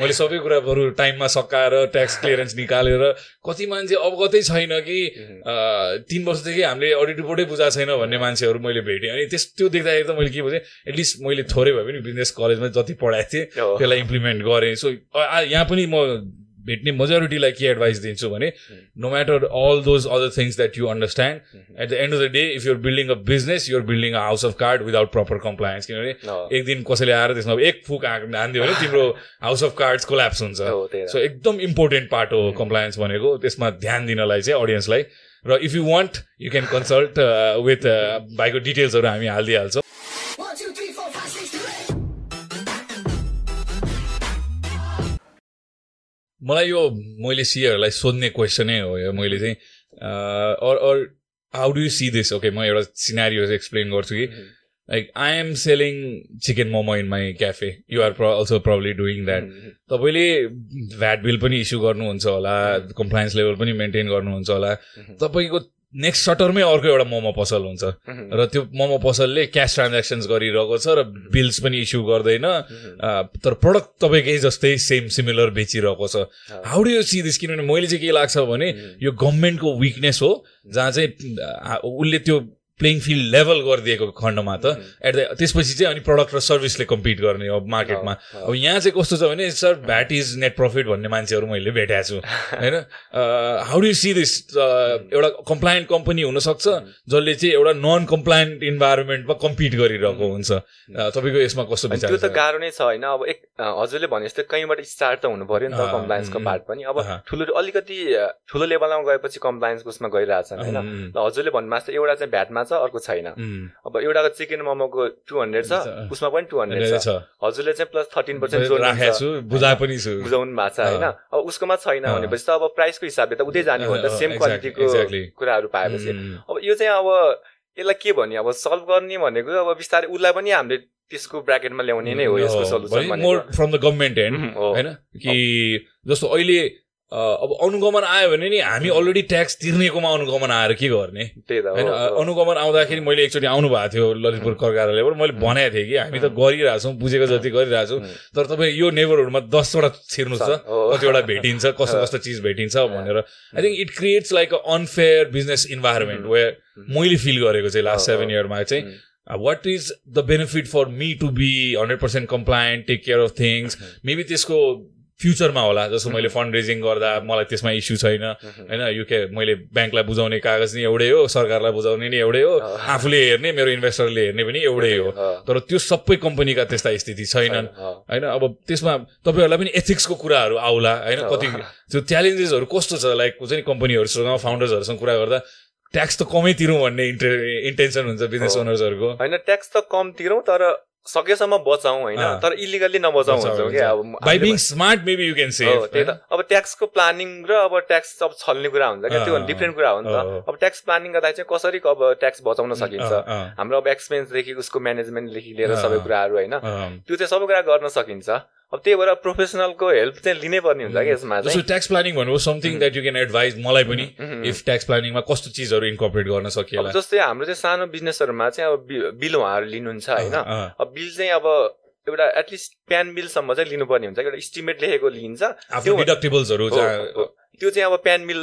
[SPEAKER 2] मैले सबै कुराहरू टाइममा सकाएर ट्याक्स क्लियरेन्स निकालेर कति मान्छे अवगतै छैन कि तिन वर्षदेखि हामीले अडिट रिपोर्टै बुझाएको छैन भन्ने मान्छेहरू मैले भेटेँ। अनि त्यस त्यो देख्दाखेरि त मैले के बुझेँ एटलिस्ट मैले थोरै भए पनि बिजनेस कलेजमा जति पढाएको थिएँ त्यसलाई इम्प्लिमेन्ट गरेँ। सो यहाँ पनि म भेट्ने मेजोरिटीलाई के एडभाइस दिन्छु भने no matter all those other things that you understand at the end of the day if your building a business your building a house of card without proper compliance किनभने एक दिन कसैले आएर त्यसमा एक फुक हानिदियो भने तिम्रो हाउस अफ कार्ड्स कोल्याप्स हुन्छ। सो एकदम इम्पोर्टेन्ट पार्ट हो कम्प्लायन्स भनेको। त्यसमा ध्यान दिनलाई चाहिँ अडियन्सलाई र if you want you can consult with भाइको डिटेल्सहरू हामी हालिदिइहाल्छौँ। मलाई यो मैले सिएहरूलाई सोध्ने क्वेसनै हो यो मैले चाहिँ or how do you see this okay म एउटा सिनारी एक्सप्लेन गर्छु कि like I am selling chicken momo in my cafe you are also probably doing that तपाईँले भ्याट बिल पनि इस्यु गर्नुहुन्छ होला कम्प्लायन्स लेभल पनि मेन्टेन गर्नुहुन्छ होला। तपाईँको नेक्स्ट सटरमै अर्को एउटा मोमो पसल हुन्छ। र त्यो मोमो पसलले क्यास ट्रान्ज्याक्सन्स गरिरहेको छ र बिल्स पनि इस्यु गर्दैन। तर प्रडक्ट तपाईँकै जस्तै सेम सिमिलर बेचिरहेको छ। How do you see this किनभने मैले चाहिँ के लाग्छ भने यो गभर्मेन्टको विकनेस हो जहाँ चाहिँ उसले त्यो प्लेइङ फिल्ड लेभल गरिदिएको खण्डमा त एट द त्यसपछि चाहिँ अनि प्रडक्ट र सर्भिसले कम्पिट गर्ने अब मार्केटमा अब यहाँ चाहिँ कस्तो छ भने sir VAT is net profit भन्ने मान्छेहरू मैले भेटाएको छु। होइन? हाउ डु सी दिस एउटा कम्प्लायन्ट कम्पनी हुनसक्छ जसले चाहिँ एउटा नन कम्प्लायन्ट इन्भाइरोमेन्टमा कम्पिट गरिरहेको हुन्छ। तपाईँको यसमा कस्तो
[SPEAKER 1] त्यो त गाह्रो नै छ होइन? अब एक हजुरले भने जस्तै कहीँबाट स्टार्ट त हुनु पऱ्यो नि त कम्प्लायन्सको पार्ट पनि। अब ठुलो अलिकति ठुलो लेभलमा गएपछि कम्प्लायन्सको उसमा गइरहेछन् होइन? हजुरले भन्नु जस्तै एउटा चाहिँ भ्याटमा छ अर्को छैन। अब एउटा चिकन मोमोको टु हन्ड्रेड छ उसमा पनि टु हन्ड्रेड छ। हजुरले चाहिँ प्लस थर्टिन पर्सेन्ट बुझाउनु भएको छ होइन? अब उसकोमा छैन भनेपछि त अब प्राइसको हिसाबले त उतै जाने हो त सेम क्वालिटीको कुराहरू पाएपछि। अब यो चाहिँ अब यसलाई के भन्ने अब सल्भ गर्ने भनेको अब बिस्तारै उसलाई पनि हामीले त्यसको ब्राकेटमा ल्याउने नै हो यसको solution
[SPEAKER 2] more from the government and होइन? कि जस्तो अहिले अब अनुगमन आयो भने नि हामी अलरेडी ट्याक्स तिर्नेकोमा अनुगमन आएर के गर्ने? होइन अनुगमन आउँदाखेरि मैले एकचोटि आउनु भएको थियो ललितपुर कर कार्यालयबाट मैले भनेको थिएँ कि हामी त गरिरहेछौँ बुझेको जति गरिरहेछौँ। तर तपाईँ यो नेबरहुडमा दसवटा छिर्नुहोस् त कतिवटा भेटिन्छ कस्तो कस्तो चिज भेटिन्छ भनेर। I think it creates like a unfair business environment way मैले फिल गरेको चाहिँ लास्ट सेभेन इयरमा चाहिँ what is the benefit for me to be hundred percent compliant take care of things maybe त्यसको फ्युचरमा होला जस्तो मैले फन्ड रेजिङ गर्दा मलाई त्यसमा इस्यु छैन। होइन यो के मैले ब्याङ्कलाई बुझाउने कागज नि एउटै हो सरकारलाई बुझाउने नि एउटै हो आफूले हेर्ने मेरो इन्भेस्टरले हेर्ने पनि एउटै हो। तर त्यो सबै कम्पनीका त्यस्ता स्थिति छैनन्। होइन अब त्यसमा तपाईँहरूलाई पनि एथिक्सको कुराहरू आउला होइन कति त्यो च्यालेन्जेसहरू कस्तो छ लाइक हुन्छ नि कम्पनीहरूसँग फाउन्डर्सहरूसँग कुरा गर्दा ट्याक्स त कमै तिरौँ भन्ने इन्टे इन्टेन्सन हुन्छ बिजनेस ओनर्सहरूको
[SPEAKER 1] होइन ट्याक्स त कम तिरौँ तर सकेसम्म बचाउँ होइन। तर इलिगल्ली नबचाउँ
[SPEAKER 2] बचाउँ
[SPEAKER 1] भन्छौँ। क्या अब
[SPEAKER 2] बाई
[SPEAKER 1] हामीले
[SPEAKER 2] being smart maybe
[SPEAKER 1] you
[SPEAKER 2] can
[SPEAKER 1] त्यही त। अब ट्याक्सको प्लानिङ र अब ट्याक्स अब छल्ने कुरा हुन्छ क्या त्यो डिफ्रेन्ट कुरा हो नि त। अब ट्याक्स प्लानिङ गर्दा चाहिँ कसरी अब ट्याक्स बचाउन सकिन्छ? हाम्रो अब एक्सपेन्सदेखि उसको म्यानेजमेन्टदेखि लिएर सबै कुराहरू होइन। त्यो चाहिँ सबै कुरा गर्न सकिन्छ। अब त्यही भएर प्रोफेसनलको हेल्प चाहिँ लिनै पर्ने हुन्छ कि यसमा
[SPEAKER 2] जस्तो ट्याक्स प्लानिङ भन्नुभयो something that you can advise मलाई पनि इफ ट्याक्स प्लानिङमा कस्तो चिजहरू इन्कर्पोरेट गर्न सकिएला।
[SPEAKER 1] जस्तै हाम्रो चाहिँ सानो बिजनेसहरूमा चाहिँ अब बिल उहाँहरू लिनुहुन्छ होइन। अब बिल चाहिँ अब एउटा एटलिस्ट प्यान बिलसम्म चाहिँ लिनुपर्ने हुन्छ एउटा इस्टिमेट लेखेको लिन्छ। त्यो चाहिँ अब प्यान बिल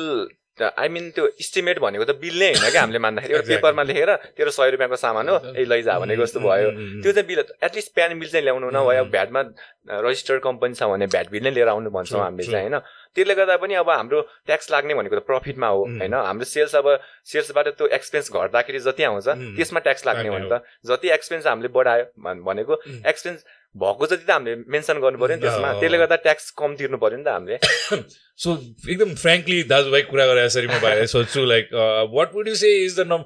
[SPEAKER 1] आई मिन त्यो इस्टिमेट भनेको त बिल नै होइन क्या हामीले मान्दाखेरि एउटा. पेपरमा लेखेर तेरो सय रुपियाँको सामान हो ए लैजा भनेको जस्तो भयो त्यो चाहिँ बिल एटलिस्ट प्यान बिल चाहिँ ल्याउनु न भयो. भ्याटमा रजिस्टर्ड कम्पनी छ भने भ्याट बिल नै लिएर आउनु भन्छौँ हामीले. चाहिँ होइन त्यसले गर्दा पनि अब हाम्रो ट्याक्स लाग्ने भनेको त प्रफिटमा हो. होइन हाम्रो सेल्स अब सेल्सबाट त्यो एक्सपेन्स घट्दाखेरि जति आउँछ. त्यसमा ट्याक्स लाग्ने भने त जति एक्सपेन्स हामीले बढायो भन- भनेको. एक्सपेन्स भएको जति त हामीले मेन्सन गर्नु पर्यो नि त्यसमा. त्यसले गर्दा ट्याक्स कम तिर्नु पर्यो नि त हामीले
[SPEAKER 2] सो एकदम फ्रेङ्कली दाजुभाइ कुरा गरे यसरी म बाहिर सोध्छु like what would you say is the नम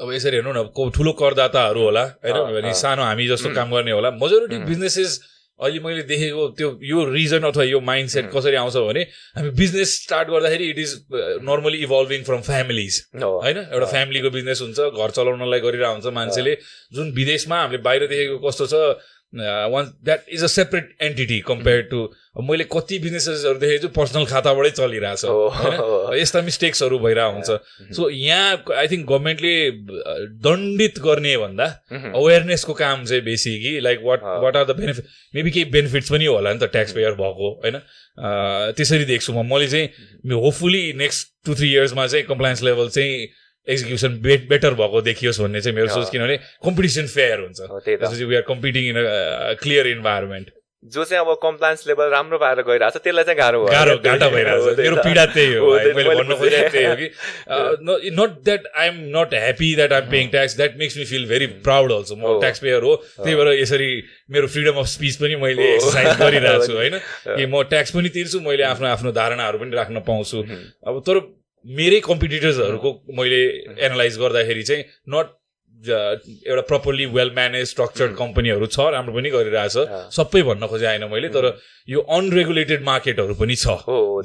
[SPEAKER 2] अब यसरी हेर्नु न ठुलो करदाताहरू होला होइन। सानो हामी जस्तो
[SPEAKER 1] उम्.
[SPEAKER 2] काम गर्ने होला मेजोरिटी. बिजनेसेस अहिले मैले देखेको त्यो यो रिजन अथवा यो माइन्ड सेट
[SPEAKER 1] उम्.
[SPEAKER 2] कसरी आउँछ भने हामी बिजनेस स्टार्ट गर्दाखेरि it is normally evolving from
[SPEAKER 1] families
[SPEAKER 2] होइन? एउटा। फ्यामिलीको बिजनेस हुन्छ घर चलाउनलाई गरिरहेको हुन्छ मान्छेले। जुन विदेशमा हामीले बाहिर देखेको कस्तो छ one that is a separate entity compare to मैले कति बिजनेसेसहरू देखेको छु पर्सनल खाताबाटै चलिरहेछ?
[SPEAKER 1] हो।
[SPEAKER 2] यस्ता मिस्टेक्सहरू भइरहेको हुन्छ। सो यहाँ आई थिङ्क गभर्मेन्टले दण्डित गर्ने भन्दा. अवेरनेसको काम चाहिँ बेसी कि like
[SPEAKER 1] what.
[SPEAKER 2] What are the benefit maybe केही बेनिफिट्स पनि होला नि त ट्याक्स पेयर भएको होइन? अँ, त्यसरी देख्छु म। मैले चाहिँ होपफुली नेक्स्ट टु थ्री इयर्समा चाहिँ कम्प्लायन्स लेभल चाहिँ एक्जिक्युसन बेट बेटर भएको देखियोस् भन्ने चाहिँ मेरो सोच। किनभने कम्पिटिसन फेयर हुन्छ त्यसपछि we are competing in a clear environment
[SPEAKER 1] जो चाहिँ अब कम्प्लायन्स लेभल राम्रो पाएर गइरहेको छ त्यसलाई चाहिँ गाह्रो
[SPEAKER 2] गाह्रो? घाटा
[SPEAKER 1] हो,
[SPEAKER 2] भइरहेको छ मेरो। पीडा त्यही हो मैले भन्न। खोजेको त्यही हो कि not that I am not happy that I'm paying tax that makes me feel very proud also म। ट्याक्स पेयर हो त्यही भएर यसरी मेरो फ्रिडम अफ स्पिच पनि मैले। एक्सर्साइज गरिरहेको छु होइन कि म ट्याक्स पनि तिर्छु मैले आफ्नो आफ्नो धारणाहरू पनि राख्न पाउँछु
[SPEAKER 1] उम्.
[SPEAKER 2] अब तर मेरै कम्पिटिटर्सहरूको मैले एनालाइज गर्दाखेरि चाहिँ नट एउटा प्रपरली वेल म्यानेज स्ट्रक्चर्ड कम्पनीहरू छ राम्रो पनि गरिरहेछ. सबै भन्न खोजे होइन मैले तर यो अनरेगुलेटेड मार्केटहरू पनि छ।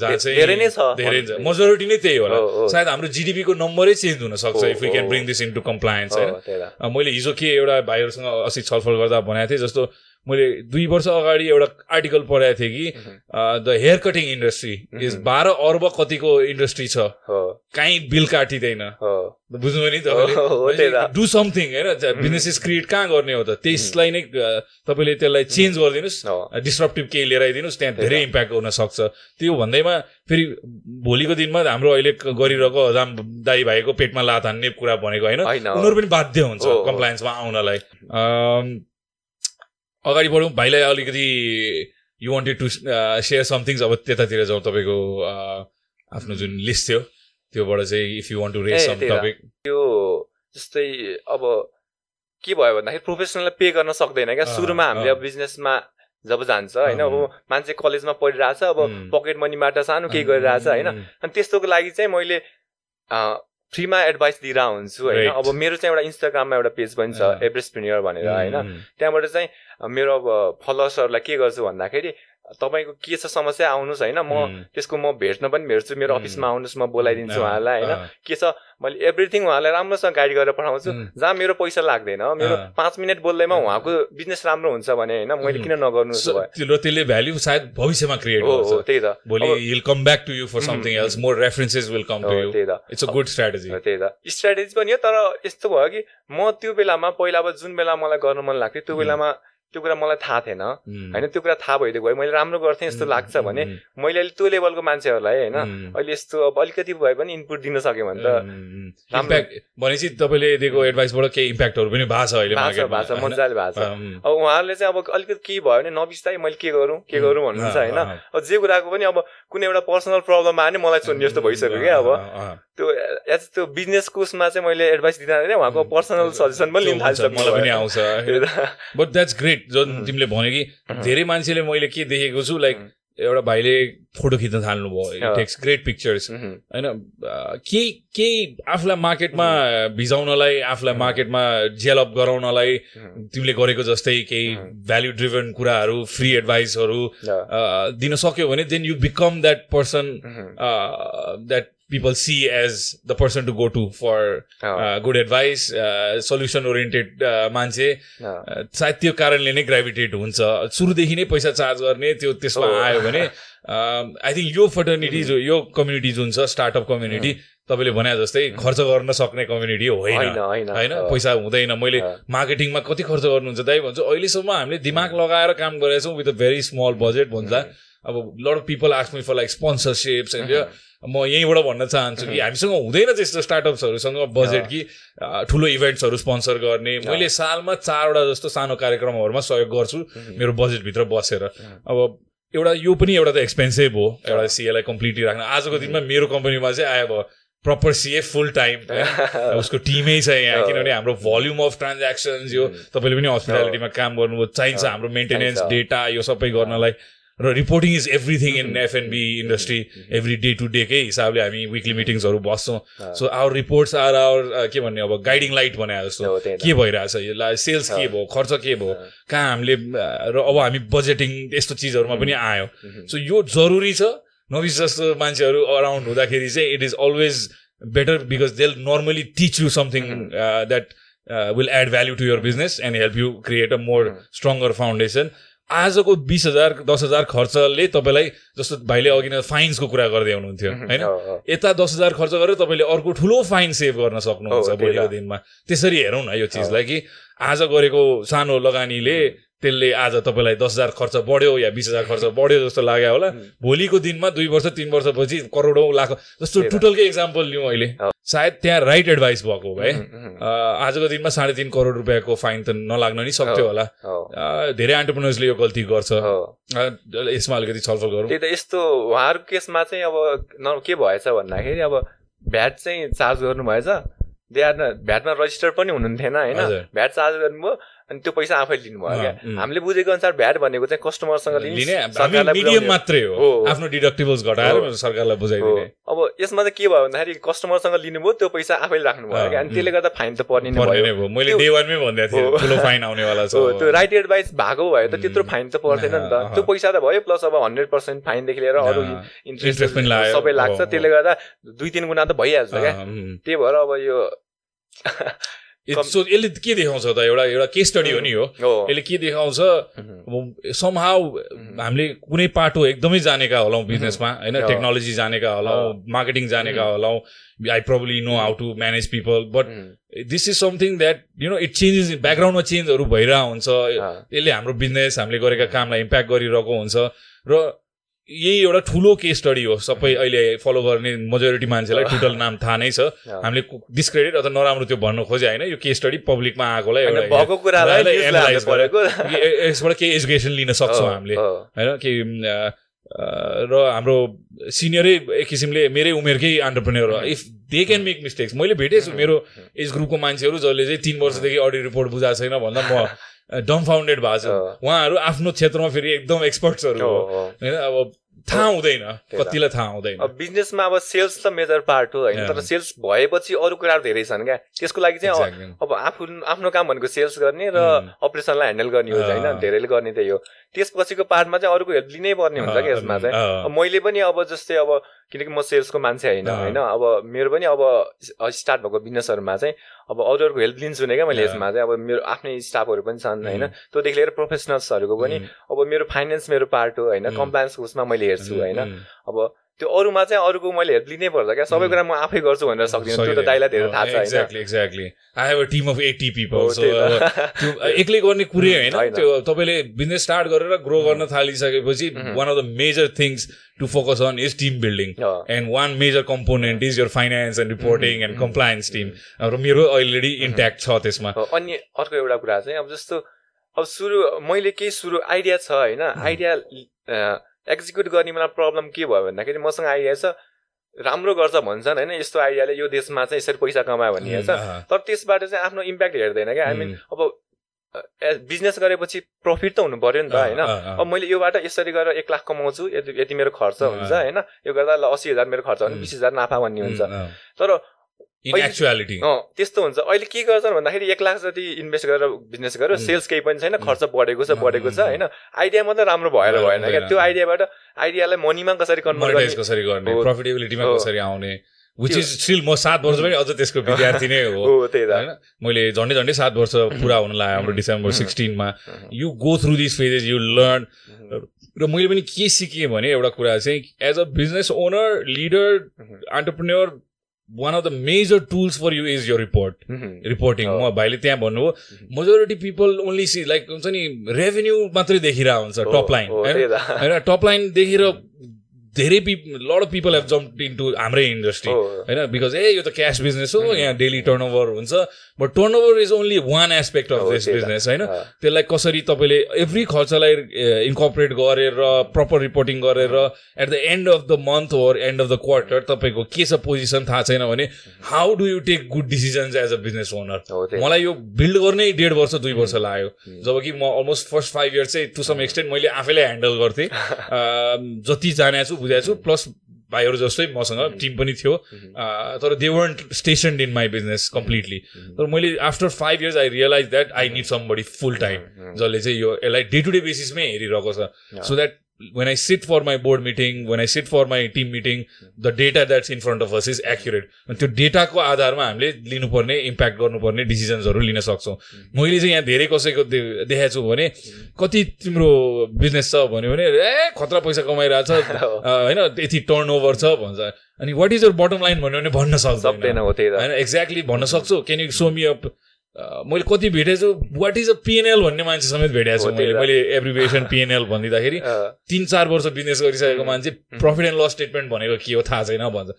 [SPEAKER 2] जहाँ चाहिँ
[SPEAKER 1] धेरै नै छ।
[SPEAKER 2] मेजोरिटी नै त्यही होला। सायद हाम्रो जिडिपीको नम्बरै चेन्ज हुन सक्छ
[SPEAKER 1] हो,
[SPEAKER 2] if
[SPEAKER 1] you
[SPEAKER 2] can. Bring this into
[SPEAKER 1] compliance
[SPEAKER 2] होइन? मैले हिजो के एउटा भाइहरूसँग अस्ति छलफल गर्दा भनेको थिएँ जस्तो मैले दुई वर्ष अगाडि एउटा आर्टिकल पढाएको थिएँ कि the hair cutting industry.
[SPEAKER 1] Is.
[SPEAKER 2] बाह्र अर्ब कतिको इन्डस्ट्री छ। काहीँ बिल काटिँदैन।
[SPEAKER 1] हो।
[SPEAKER 2] बुझ्नुभयो नि
[SPEAKER 1] त।
[SPEAKER 2] डु समथिङ होइन? बिजनेसेस क्रिएट कहाँ गर्ने हो त? त्यसलाई नै तपाईँले त्यसलाई चेन्ज गरिदिनुहोस्। डिस्ट्रप्टिभ केही लिएर आइदिनुहोस् त्यहाँ धेरै इम्प्याक्ट हुन सक्छ। त्यो भन्दैमा फेरि भोलिको दिनमा हाम्रो अहिले गरिरहेको हजाम दाई भाइको पेटमा लात हान्ने कुरा भनेको होइन। उनीहरू पनि बाध्य हुन्छ। कम्प्लायन्समा आउनलाई। अगाडि बढौँ भाइलाई अलिकति you wanted to share somethings अब त्यतातिर जाउँ तपाईँको अ, आफ्नो जुन लिस्ट थियो त्योबाट चाहिँ if
[SPEAKER 1] you
[SPEAKER 2] want
[SPEAKER 1] to raise.
[SPEAKER 2] Topic
[SPEAKER 1] त्यो जस्तै अब के भयो भन्दाखेरि प्रोफेसनललाई पे गर्न सक्दैन क्या सुरुमा हामीले। अब बिजनेसमा जब जान्छ होइन अब। मान्छे कलेजमा पढिरहेछ अब. पकेट मनीबाट सानो केही गरिरहेछ होइन अनि त्यस्तोको लागि चाहिँ मैले फ्रीमा एडभाइस दिएर हुन्छु होइन. अब मेरो चाहिँ एउटा इन्स्टाग्राममा एउटा पेज पनि छ
[SPEAKER 2] अँ.
[SPEAKER 1] एभरेस्टप्रिनियर भनेर होइन त्यहाँबाट चाहिँ मेरो अब फलोवर्सहरूलाई के गर्छु भन्दाखेरि तपाईँको के छ समस्या आउनुहोस् होइन म त्यसको म भेट्न पनि भेट्छु मेरो. अफिसमा आउनुहोस् म बोलाइदिन्छु उहाँलाई होइन के छ मैले एभ्रिथिङ उहाँलाई राम्रोसँग गाइड गरेर पठाउँछु. जहाँ मेरो पैसा लाग्दैन मेरो। पाँच मिनट बोल्दैमा। उहाँको बिजनेस राम्रो हुन्छ भने होइन मैले. किन नगर्नु
[SPEAKER 2] त्यसले भ्याल्यु सायद भविष्यमा क्रिएट
[SPEAKER 1] हो त्यही त
[SPEAKER 2] भोलि he'll come back
[SPEAKER 1] to
[SPEAKER 2] you
[SPEAKER 1] for
[SPEAKER 2] something. Else more references will come
[SPEAKER 1] to
[SPEAKER 2] you
[SPEAKER 1] त्यही त
[SPEAKER 2] इट्स अ गुड स्ट्राटेजी
[SPEAKER 1] त्यही त स्ट्राटेजी पनि हो तर यस्तो भयो कि म त्यो बेलामा पहिला अब जुन बेला मलाई गर्न मन लाग्थ्यो त्यो. बेलामा त्यो कुरा मलाई थाहा थिएन। होइन त्यो कुरा थाहा भइदिएको भए मैले राम्रो गर्थेँ जस्तो लाग्छ भने मैले अहिले त्यो लेभलको मान्छेहरूलाई होइन अहिले यस्तो अब अलिकति भए पनि इनपुट दिन सक्यो भने त
[SPEAKER 2] इम्प्याक्ट भनेपछि तपाईँले दिएको एडभाइसबाट केही इम्प्याक्टहरू पनि भएको छ अहिले
[SPEAKER 1] भएको छ? मजाले भएको छ। अब उहाँहरूले चाहिँ अब अलिकति केही भयो भने नबिस्तारै मैले के गरौँ के गरौँ भन्नुहुन्छ होइन। अब जे कुराको पनि अब कुनै एउटा पर्सनल प्रब्लम आयो भने मलाई सोध्ने जस्तो भइसक्यो क्या अब। त्यो एज त्यो बिजनेसको उसमा चाहिँ मैले एडभाइस दिँदा उहाँको. पर्सनल सजेसन पनि लिन।
[SPEAKER 2] आउँछ। बट द्याट्स ग्रेट जुन
[SPEAKER 1] उम्.
[SPEAKER 2] तिमीले भन्यो कि. धेरै मान्छेले मैले के देखेको छु लाइक. एउटा भाइले फोटो खिच्न थाल्नुभयो टेक्स ग्रेट पिक्चर्स होइन केही केही आफूलाई मार्केटमा भिजाउनलाई आफूलाई मार्केटमा जेलअप गराउनलाई तिमीले गरेको जस्तै केही भ्याल्यु ड्रिभन कुराहरू फ्री एडभाइसहरू दिन सक्यो भने then you become that person that people see as the person to go to for uh, good advice solution oriented मान्छे सायद त्यो कारणले नै ग्राभिटेट हुन्छ। सुरुदेखि नै पैसा चार्ज गर्ने त्यो त्यसमा आयो भने आई थिङ्क यो फर्टर्निटी जो यो कम्युनिटी जुन छ स्टार्टअप कम्युनिटी तपाईँले भने जस्तै खर्च गर्न सक्ने कम्युनिटी होइन। होइन पैसा हुँदैन। मैले मार्केटिङमा कति खर्च गर्नुहुन्छ दाइ भन्छु अहिलेसम्म हामीले दिमाग लगाएर काम गरेछौँ with a very small budget भन्छ अब lot of people ask me for like sponsorships म यहीँबाट भन्न चाहन्छु कि हामीसँग हुँदैन त्यस्तो स्टार्टअप्सहरूसँग बजेट कि ठुलो इभेन्ट्सहरू स्पोन्सर गर्ने। मैले सालमा चारवटा जस्तो सानो कार्यक्रमहरूमा सहयोग गर्छु मेरो बजेटभित्र बसेर। अब एउटा यो पनि एउटा त एक्सपेन्सिभ हो एउटा सिएलाई कम्प्लिटली राख्न। आजको दिनमा मेरो कम्पनीमा चाहिँ आयो अब प्रपर सिए फुल टाइम उसको टिमै छ यहाँ किनभने हाम्रो भल्युम अफ ट्रान्ज्याक्सन्स यो तपाईँले पनि हस्पिटालिटीमा काम गर्नुभयो चाहिन्छ हाम्रो मेन्टेनेन्स डेटा यो सबै गर्नलाई। र reporting is everything in FNB industry every day to डेकै हिसाबले हामी विकली मिटिङ्सहरू बस्छौँ। So our reports are our के भन्ने अब गाइडिङ लाइट भने जस्तो। के भइरहेछ यसलाई सेल्स के भयो? खर्च के भयो? कहाँ हामीले र अब हामी बजेटिङ यस्तो चिजहरूमा पनि आयो। सो यो जरुरी छ। नबिस जस्तो मान्छेहरू अराउन्ड हुँदाखेरि चाहिँ it is always better because they normally teach you something that will add value to your business and help you create a more stronger foundation आजको बिस हजार दस हजार खर्चले तपाईँलाई जस्तो भाइले अघि नै फाइन्सको कुरा गर्दै हुनुहुन्थ्यो होइन? यता दस हजार खर्च गरेर तपाईँले अर्को ठुलो फाइन सेभ गर्न सक्नुहुन्छ भोलिको दिनमा। त्यसरी हेरौँ न यो चिजलाई कि आज गरेको सानो लगानीले त्यसले आज तपाईँलाई दस हजार खर्च बढ्यो या बिस हजार खर्च बढ्यो जस्तो लाग्यो होला। भोलिको दिनमा दुई वर्ष तिन वर्षपछि करोडौँ लाख जस्तो टोटलकै इक्जाम्पल लिउँ अहिले। सायद त्यहाँ राइट एडभाइस भएको भए आजको दिनमा साढे तिन करोड रुपियाँको फाइन त नलाग्न नि सक्थ्यो होला। धेरै एन्टरप्रेनर्सले यो गल्ती गर्छ। यसमा अलिकति छलफल गरौँ।
[SPEAKER 1] त्यही त यस्तो उहाँहरूको केसमा चाहिँ अब के भएछ भन्दाखेरि अब भ्याट चाहिँ चार्ज गर्नु भएछ दे आर भ्याटमा रजिस्टर पनि हुनुहुन्थेन होइन? भ्याट चार्ज गर्नुभयो। अनि त्यो पैसा आफै लिनुभयो क्या? हामीले बुझेको अनुसार भ्याट भनेको चाहिँ कस्टमरसँग
[SPEAKER 2] लिने मात्रै हो। आफ्नो डिडक्टिबल्स घटाएर सरकारलाई बुझाइदिने।
[SPEAKER 1] अब यसमा चाहिँ के भयो भन्दाखेरि कस्टमरसँग लिनुभयो त्यो पैसा आफैले राख्नुभयो क्या? अनि त्यसले गर्दा फाइन त पर्ने नै
[SPEAKER 2] भयो। मैले डे वानमै भनिदिएको थिएँ ठुलो फाइन आउनेवाला छ।
[SPEAKER 1] त्यो राइट एडभाइस भएको भए त त्यत्रो फाइन त पर्दैन नि त। त्यो पैसा त भयो प्लस अब हन्ड्रेड पर्सेन्ट फाइनदेखि लिएर अरू इन्ट्रेस्ट सबै लाग्छ। त्यसले गर्दा दुई तिन गुणा त भइहाल्छ क्या? त्यही भएर अब यो
[SPEAKER 2] सो यसले के देखाउँछ त? एउटा एउटा केस स्टडी हो नि हो। यसले के देखाउँछ? समहाउ हामीले कुनै पाटो एकदमै जानेका होलाौँ बिजनेसमा होइन? टेक्नोलोजी जानेका होलाौँ मार्केटिङ जानेका होलाौँ I probably know how to manage people but this is something that you know it changes ब्याकग्राउन्डमा चेन्जहरू भइरहेको हुन्छ। यसले हाम्रो बिजनेस हामीले गरेका कामलाई इम्प्याक्ट गरिरहेको हुन्छ। र यही एउटा ठुलो केस स्टडी हो। सबै अहिले फलो गर्ने मेजोरिटी मान्छेलाई टोटल नाम थाहा नै छ। हामीले डिस्क्रेडिट अथवा नराम्रो त्यो भन्नु खोजे होइन। यो केस स्टडी पब्लिकमा आएकोलाई यसबाट केही एजुकेसन लिन सक्छौँ हामीले। होइन कि र हाम्रो सिनियरै एक किसिमले मेरै उमेरकै entrepreneur if they can make mistakes मैले भेटेछु। मेरो एज ग्रुपको मान्छेहरू जसले चाहिँ तिन वर्षदेखि अडिट रिपोर्ट बुझाएको छैन भन्दा म डमफाउन्डेड भएको छ। उहाँहरू आफ्नो क्षेत्रमा फेरि एकदम एक्सपर्ट्सहरू हो। होइन अब थाहा हुँदैन कतिलाई थाहा हुँदैन।
[SPEAKER 1] बिजनेसमा अब सेल्स त मेजर पार्ट हो होइन तर सेल्स भएपछि अरू कुराहरू धेरै छन् क्या। त्यसको लागि चाहिँ अब आफू आफ्नो काम भनेको सेल्स गर्ने र अपरेसनलाई ह्यान्डल गर्ने हो होइन धेरैले गर्ने त्यही हो त्यसपछिको पार्टमा चाहिँ अरूको हेल्प लिनै पर्ने हुन्छ क्या यसमा चाहिँ। मैले पनि अब जस्तै अब किनकि म सेल्सको मान्छे होइन होइन? अब मेरो पनि अब स्टार्ट भएको बिजनेसहरूमा चाहिँ अब अरूहरूको हेल्प लिन्छु नै क्या मैले यसमा चाहिँ। अब मेरो आफ्नै स्टाफहरू पनि छन् होइन? त्योदेखि लिएर प्रोफेसनल्सहरूको पनि अब मेरो फाइनेन्स मेरो पार्ट हो होइन? कम्प्लायन्सको उसमा मैले हेर्छु होइन? अब त्यो अरूमा चाहिँ अरूको मैले हेल्प लिनै पर्छ क्या। सबै कुरा म आफै गर्छु भनेर सक्दिनँ। त्यो त दाइलाई धेरै थाहा छ
[SPEAKER 2] exactly exactly I have a team of eighty people so एक्लै गर्ने कुरै होइन। त्यो तपाईँले बिजनेस स्टार्ट गरेर ग्रो गर्न थालिसकेपछि one of the major things to focus on is team building and one major component is your finance and reporting and compliance team र मेरो अलरेडी इन्ट्याक्ट छ त्यसमा।
[SPEAKER 1] अनि अर्को एउटा कुरा चाहिँ अब जस्तो अब सुरु मैले केही सुरु आइडिया छ होइन। आइडिया एक्जिक्युट गर्ने मलाई प्रब्लम के भयो भन्दाखेरि मसँग आइडिया छ राम्रो गर्छ भन्छन् होइन? यस्तो आइडियाले यो देशमा चाहिँ यसरी पैसा कमायो भन्ने छ तर त्यसबाट चाहिँ आफ्नो इम्प्याक्ट हेर्दैन क्या। आई मिन अब बिजनेस गरेपछि प्रफिट त हुनु पऱ्यो नि त होइन? अब मैले योबाट यसरी गरेर एक लाख कमाउँछु यति यति मेरो खर्च हुन्छ होइन? यो गर्दा ल असी हजार मेरो खर्च भने बिस हजार नाफा भन्ने हुन्छ। तर त्यस्तो हुन्छ। अहिले के गर्छन् भन्दाखेरि एक लाख जति इन्भेस्ट गरेर बिजनेस गरेर सेल्स केही पनि छैन खर्च बढेको छ बढेको छ होइन। आइडिया मात्रै राम्रो भएर भएन क्या। त्यो आइडियाबाट आइडियालाई मनीमा कसरी
[SPEAKER 2] कन्भर्ट कसरी गर्ने? प्रफिटेबिलिटीमा कसरी आउने? विच इज स्टिल म सात वर्ष पनि अझ त्यसको विद्यार्थी नै हो। होइन? मैले झन्डै झन्डै सात वर्ष पुरा हुन लाग्यो हाम्रो December सिक्सटिनमा you go through this phases you learn र मैले पनि के सिकेँ भने एउटा कुरा चाहिँ as a business owner leader entrepreneur one of the major tools for you is your report reporting म भाइले त्यहाँ भन्नुभयो majority people only see like हुन्छ नि रेभेन्यू मात्रै देखिरहेको हुन्छ टप लाइन होइन टप लाइन देखेर धेरै पिप लड of people have jump in to हाम्रै इन्डस्ट्री होइन? बिकज ए यो त क्यास बिजनेस हो यहाँ डेली टर्न ओभर हुन्छ but turn over is only one aspect of this business होइन? त्यसलाई कसरी तपाईँले एभ्री खर्चलाई इन्कपरेट गरेर प्रपर रिपोर्टिङ गरेर at the end of the month or end of the quarter तपाईँको के छ पोजिसन थाहा छैन भने how do you take good decisions as a business owner मलाई यो बिल्ड गर्नै डेढ वर्ष दुई वर्ष लाग्यो। जब कि म अलमोस्ट फर्स्ट फाइभ इयर्स चाहिँ टु सम एक्सटेन्ट मैले आफैले ह्यान्डल गर्थेँ। जति जानेको छु बुझाएको छु प्लस भाइहरू जस्तै मसँग टिम पनि थियो। तर they won't stay on in my business completely तर मैले after five years I realize that I need somebody full time जसले चाहिँ यो यसलाई डे टु डे बेसिसमै हेरिरहेको छ। So that when I sit for my board meeting, when I sit for my team meeting, the data that's in front of us is accurate. अनि त्यो डेटाको आधारमा हामीले लिनुपर्ने इम्प्याक्ट गर्नुपर्ने डिसिजन्सहरू लिन सक्छौँ। मैले चाहिँ यहाँ धेरै कसैको देखाएको छु भने कति तिम्रो बिजनेस छ भन्यो भने ए खतरा पैसा कमाइरहेछ होइन यति टर्न ओभर छ भन्छ। अनि what is your bottom line भन्यो भने भन्न सक्दैन। होइन एक्ज्याक्टली भन्न सक्छु। Can you show me up मैले कति भेटेको छु वाट इज अ पिएनएल भन्ने मान्छे समेत भेटेको छु मैले। मैले एभ्रिभेसन पिएनएल भनिदिँदाखेरि तिन चार वर्ष बिजनेस गरिसकेको मान्छे प्रफिट एन्ड लस स्टेटमेन्ट भनेको के हो थाहा छैन भन्छ।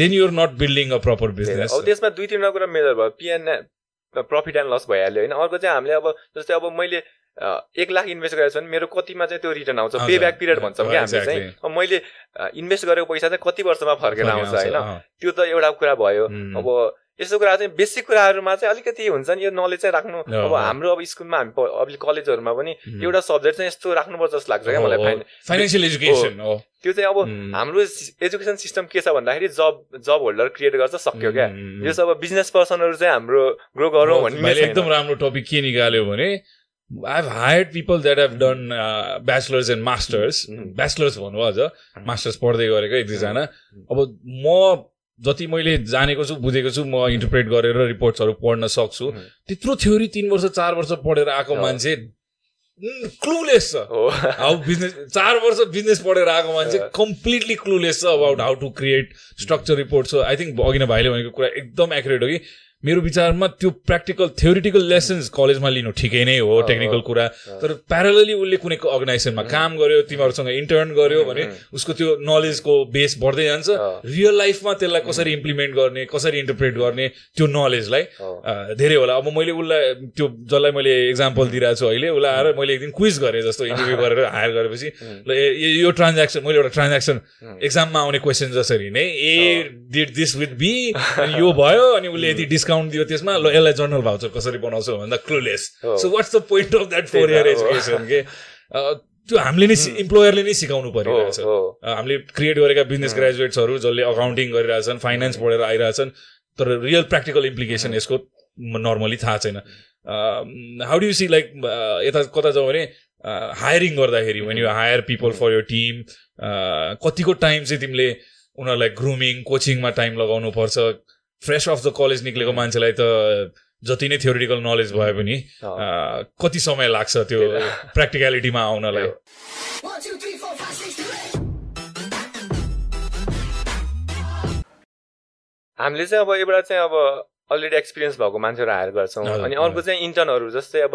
[SPEAKER 2] Then you're not building a proper business
[SPEAKER 1] त्यसमा दुई तिनवटा कुरा मेजर भयो। पिएनएल प्रफिट एन्ड लस भइहाल्यो होइन। अर्को चाहिँ हामीले अब जस्तै अब मैले एक लाख इन्भेस्ट गरेको छ भने मेरो कतिमा चाहिँ त्यो रिटर्न आउँछ? पे ब्याक पिरियड भन्छौँ कि हामीले चाहिँ। मैले इन्भेस्ट गरेको पैसा चाहिँ कति वर्षमा फर्केर आउँछ होइन? त्यो त एउटा कुरा भयो। अब यस्तो कुरा चाहिँ बेसिक कुराहरूमा चाहिँ अलिकति हुन्छ नि यो नलेज चाहिँ राख्नु अब हाम्रो अब स्कुलमा हामी अब कलेजहरूमा पनि एउटा सब्जेक्ट चाहिँ यस्तो राख्नुपर्छ जस्तो लाग्छ क्या मलाई
[SPEAKER 2] फाइनेन्सियल एजुकेसन
[SPEAKER 1] त्यो चाहिँ अब हाम्रो एजुकेसन सिस्टम के छ भन्दाखेरि जब जब होल्डर क्रिएट गर्छ सक्यो क्या। यो अब बिजनेस पर्सनहरू चाहिँ हाम्रो ग्रो गरौँ भन्ने
[SPEAKER 2] एकदम राम्रो टपिक के निकाल्यो भने I have hired people that have done bachelors and masters bachelors भन्नुभयो अझ मास्टर्स पढ्दै गरेको एक दुईजना। अब म जति मैले जानेको छु बुझेको छु म इन्टरप्रेट गरेर रिपोर्ट्सहरू पढ्न सक्छु। त्यत्रो थ्योरी तिन वर्ष चार वर्ष पढेर आएको मान्छे क्लुलेस छ। हाउ बिजनेस चार वर्ष बिजनेस पढेर आएको मान्छे कम्प्लिटली क्लुलेस छ about how to create structure report छ आई थिङ्क अघि भाइले भनेको कुरा एकदम एक्युरेट हो कि। मेरो विचारमा त्यो प्र्याक्टिकल थ्योरिटिकल लेसन्स कलेजमा लिनु ठिकै नै हो टेक्निकल कुरा। तर प्यारलली उसले कुनै अर्गनाइजेसनमा काम गर्यो तिमीहरूसँग इन्टर्न गर्यो भने उसको त्यो नलेजको बेस बढ्दै जान्छ। रियल लाइफमा त्यसलाई कसरी इम्प्लिमेन्ट गर्ने कसरी इन्टरप्रेट गर्ने त्यो नलेजलाई धेरै होला। अब मैले उसलाई त्यो जसलाई मैले इक्जाम्पल दिइरहेको छु अहिले उसलाई आएर मैले एकदिन क्विज गरेँ जस्तो इन्टरभ्यू गरेर हायर गरेपछि। ल यो ट्रान्ज्याक्सन मैले एउटा ट्रान्ज्याक्सन एक्जाममा आउने क्वेसन जसरी नै A did this with B अनि यो भयो अनि उसले यति डिस्काउन्ट डिस्काउन्ट दियो त्यसमा ल यसलाई जर्नल भाउचर कसरी बनाउँछौ भन्दा clueless so what's the point of that four year education के त्यो हामीले नै इम्प्लोयरले नै सिकाउनु परिरहेछ हामीले क्रिएट गरेका बिजनेस ग्रेजुएट्सहरू जसले अकाउन्टिङ गरिरहेछन् फाइनेन्स पढेर आइरहेछन् तर रियल प्र्याक्टिकल इम्प्लिकेसन यसको नर्मली थाहा छैन। हाउ डु सी लाइक यता कता जाउँ भने हायरिङ गर्दाखेरि when you hire people for your team कतिको टाइम चाहिँ तिमीले उनीहरूलाई ग्रुमिङ कोचिङमा टाइम लगाउनु पर्छ फ्रेस अफ द कलेज निक्लेको मान्छेलाई त जति नै थ्योरिटिकल नलेज भए पनि कति समय लाग्छ त्यो प्र्याक्टिकलिटीमा आउनलाई?
[SPEAKER 1] हामीले चाहिँ अब एउटा चाहिँ अब अलरेडी एक्सपिरियन्स भएको मान्छेहरू हायर गर्छौँ। अनि अर्को चाहिँ इन्टर्नहरू जस्तै अब